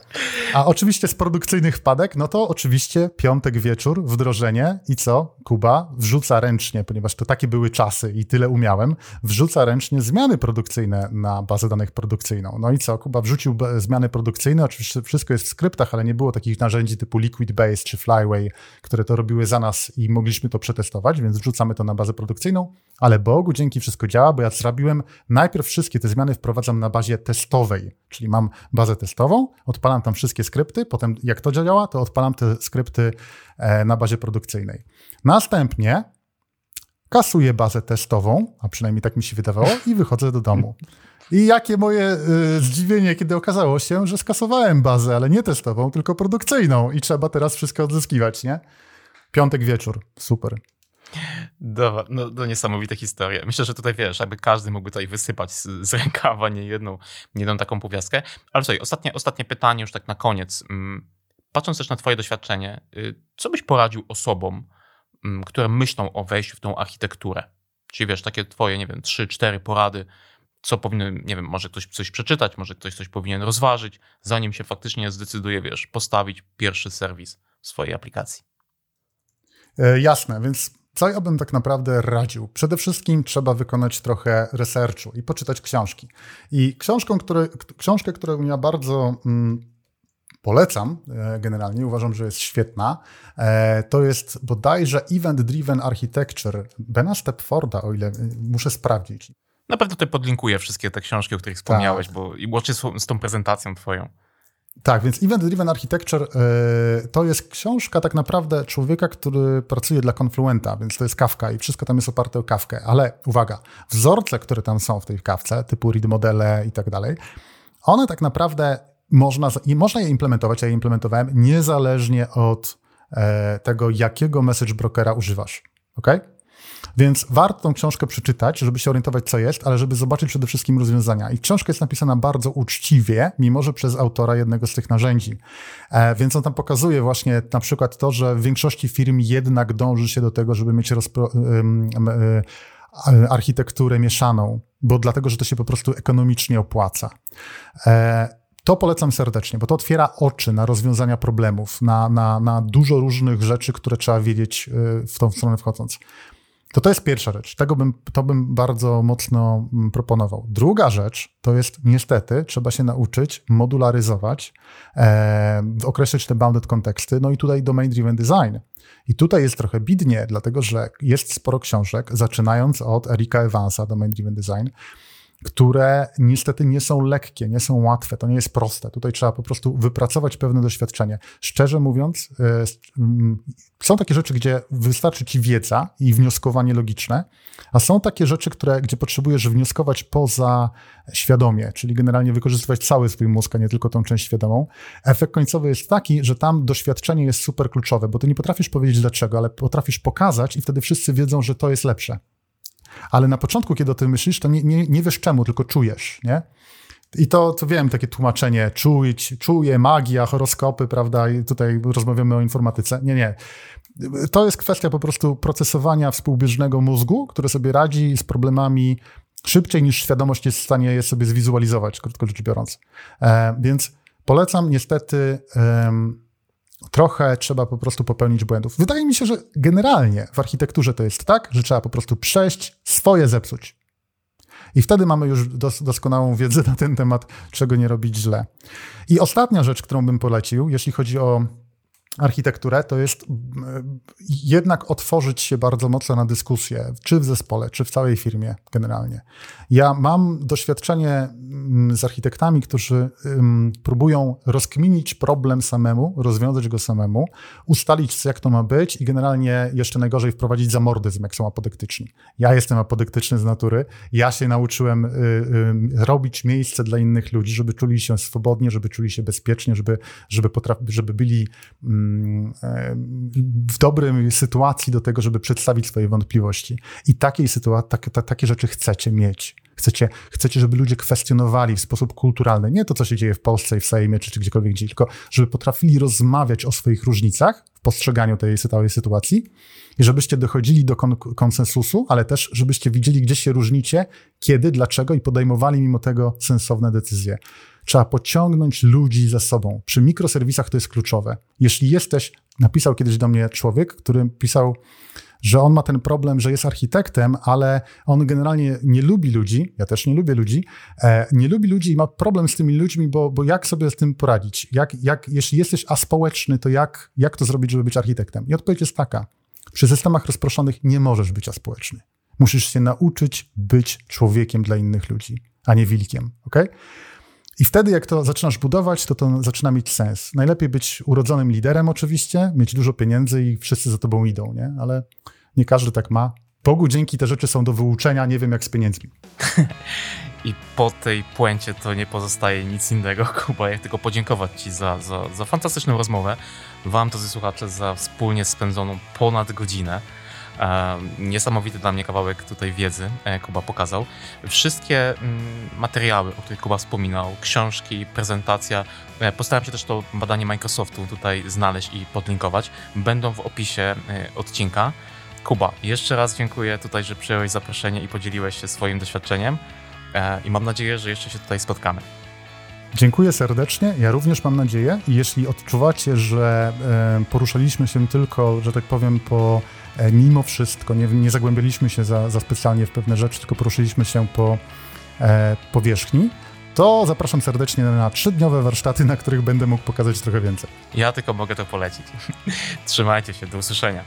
A oczywiście z produkcyjnych wpadek, no to oczywiście piątek wieczór, wdrożenie i co? Kuba wrzuca ręcznie, ponieważ to takie były czasy i tyle umiałem, wrzuca ręcznie zmiany produkcyjne na bazę danych produkcyjną. No i co? Kuba wrzucił zmiany produkcyjne, oczywiście wszystko jest w skryptach, ale nie było takich narzędzi typu Liquid Base czy Flyway, które to robiły za nas i mogliśmy to przetestować, więc wrzucamy to na bazę produkcyjną, ale Bogu dzięki wszystko działa, bo ja zrobiłem najpierw wszystkie te zmiany wprowadzam na bazie testowej, czyli mam bazę testową, odpalam tam wszystkie skrypty, potem jak to działa, to odpalam te skrypty e, na bazie produkcyjnej. Następnie kasuję bazę testową, a przynajmniej tak mi się wydawało, i wychodzę do domu. I jakie moje y, zdziwienie, kiedy okazało się, że skasowałem bazę, ale nie testową, tylko produkcyjną i trzeba teraz wszystko odzyskiwać, nie? Piątek wieczór, super. Dobra, no to niesamowite historie. Myślę, że tutaj wiesz, jakby każdy mógłby tutaj wysypać z, z rękawa nie jedną, nie jedną taką powiastkę. Ale słuchaj, ostatnie, ostatnie pytanie już tak na koniec. Mm, patrząc też na twoje doświadczenie, y, co byś poradził osobom, mm, które myślą o wejściu w tą architekturę? Czyli wiesz, takie twoje, nie wiem, trzy, cztery porady, co powinien, nie wiem, może ktoś coś przeczytać, może ktoś coś powinien rozważyć, zanim się faktycznie zdecyduje, wiesz, postawić pierwszy serwis w swojej aplikacji. E, jasne, więc co ja bym tak naprawdę radził? Przede wszystkim trzeba wykonać trochę researchu i poczytać książki. I książką, książkę, którą ja bardzo mm, polecam e, generalnie, uważam, że jest świetna, e, to jest bodajże Event Driven Architecture Bena Stepforda, o ile muszę sprawdzić. Na pewno tutaj podlinkuję wszystkie te książki, o których wspomniałeś, tak. bo i łącznie z tą prezentacją twoją. Tak, więc Event Driven Architecture y, to jest książka tak naprawdę człowieka, który pracuje dla Confluenta, więc to jest Kafka i wszystko tam jest oparte o Kawkę. Ale uwaga, wzorce, które tam są w tej Kawce, typu read modele i tak dalej, one tak naprawdę można, można je implementować, ja je implementowałem niezależnie od e, tego, jakiego message brokera używasz. ok? Więc warto tą książkę przeczytać, żeby się orientować, co jest, ale żeby zobaczyć przede wszystkim rozwiązania. I książka jest napisana bardzo uczciwie, mimo że przez autora jednego z tych narzędzi. E, więc on tam pokazuje właśnie na przykład to, że w większości firm jednak dąży się do tego, żeby mieć rozpro, e, architekturę mieszaną, bo dlatego, że to się po prostu ekonomicznie opłaca. E, To polecam serdecznie, bo to otwiera oczy na rozwiązania problemów, na, na, na dużo różnych rzeczy, które trzeba wiedzieć y, w tą stronę wchodząc. To to jest pierwsza rzecz. Tego bym, to bym bardzo mocno mm, proponował. Druga rzecz to jest niestety trzeba się nauczyć modularyzować, e, określić te bounded konteksty, no i tutaj domain driven design. I tutaj jest trochę bidnie, dlatego że jest sporo książek, zaczynając od Erika Evansa, Domain Driven Design, które niestety nie są lekkie, nie są łatwe, to nie jest proste. Tutaj trzeba po prostu wypracować pewne doświadczenie. Szczerze mówiąc, e, są takie rzeczy, gdzie wystarczy ci wiedza i wnioskowanie logiczne, a są takie rzeczy, które, gdzie potrzebujesz wnioskować poza świadomie, czyli generalnie wykorzystywać cały swój mózg, a nie tylko tą część świadomą. Efekt końcowy jest taki, że tam doświadczenie jest super kluczowe, bo ty nie potrafisz powiedzieć dlaczego, ale potrafisz pokazać i wtedy wszyscy wiedzą, że to jest lepsze. Ale na początku, kiedy o tym myślisz, to nie, nie, nie wiesz czemu, tylko czujesz, nie? I to, to wiem, takie tłumaczenie, czuć, czuje, magia, horoskopy, prawda, i tutaj rozmawiamy o informatyce. Nie, nie. To jest kwestia po prostu procesowania współbieżnego mózgu, który sobie radzi z problemami szybciej niż świadomość jest w stanie je sobie zwizualizować, krótko rzecz biorąc. E, więc polecam niestety... trochę trzeba po prostu popełnić błędów. Wydaje mi się, że generalnie w architekturze to jest tak, że trzeba po prostu przejść, swoje zepsuć. I wtedy mamy już dos doskonałą wiedzę na ten temat, czego nie robić źle. I ostatnia rzecz, którą bym polecił, jeśli chodzi o architekturę, to jest jednak otworzyć się bardzo mocno na dyskusję, czy w zespole, czy w całej firmie generalnie. Ja mam doświadczenie z architektami, którzy próbują rozkminić problem samemu, rozwiązać go samemu, ustalić, jak to ma być i generalnie jeszcze najgorzej wprowadzić zamordyzm, jak są apodyktyczni. Ja jestem apodyktyczny z natury, ja się nauczyłem y, y, robić miejsce dla innych ludzi, żeby czuli się swobodnie, żeby czuli się bezpiecznie, żeby, żeby, żeby byli w dobrej sytuacji do tego, żeby przedstawić swoje wątpliwości. I takiej sytuacji, tak, tak, takie rzeczy chcecie mieć. Chcecie, chcecie, żeby ludzie kwestionowali w sposób kulturalny, nie to, co się dzieje w Polsce i w Sejmie, czy, czy gdziekolwiek gdzie, tylko żeby potrafili rozmawiać o swoich różnicach w postrzeganiu tej całej sytuacji i żebyście dochodzili do kon konsensusu, ale też żebyście widzieli, gdzie się różnicie, kiedy, dlaczego i podejmowali mimo tego sensowne decyzje. Trzeba pociągnąć ludzi za sobą. Przy mikroserwisach to jest kluczowe. Jeśli jesteś, napisał kiedyś do mnie człowiek, który pisał, że on ma ten problem, że jest architektem, ale on generalnie nie lubi ludzi, ja też nie lubię ludzi, e, nie lubi ludzi i ma problem z tymi ludźmi, bo, bo jak sobie z tym poradzić? Jak, jak, jeśli jesteś aspołeczny, to jak, jak to zrobić, żeby być architektem? I odpowiedź jest taka, przy systemach rozproszonych nie możesz być aspołeczny. Musisz się nauczyć być człowiekiem dla innych ludzi, a nie wilkiem, ok? I wtedy, jak to zaczynasz budować, to to zaczyna mieć sens. Najlepiej być urodzonym liderem, oczywiście, mieć dużo pieniędzy i wszyscy za tobą idą, nie? Ale nie każdy tak ma. Bogu dzięki te rzeczy są do wyuczenia, nie wiem jak z pieniędzmi. I po tej puencie to nie pozostaje nic innego, Kuba, jak tylko podziękować Ci za, za, za fantastyczną rozmowę. Wam, drodzy słuchacze, za wspólnie spędzoną ponad godzinę. E, niesamowity dla mnie kawałek tutaj wiedzy e, Kuba pokazał. Wszystkie mm, materiały, o których Kuba wspominał, książki, prezentacja, e, postaram się też to badanie Microsoftu tutaj znaleźć i podlinkować, będą w opisie odcinka. Kuba, jeszcze raz dziękuję tutaj, że przyjąłeś zaproszenie i podzieliłeś się swoim doświadczeniem i mam nadzieję, że jeszcze się tutaj spotkamy. Dziękuję serdecznie. Ja również mam nadzieję. Jeśli odczuwacie, że poruszaliśmy się tylko, że tak powiem, po E, mimo wszystko nie, nie zagłębiliśmy się za, za specjalnie w pewne rzeczy, tylko poruszyliśmy się po e, powierzchni, to zapraszam serdecznie na trzydniowe warsztaty, na których będę mógł pokazać trochę więcej. Ja tylko mogę to polecić. Trzymajcie się, do usłyszenia.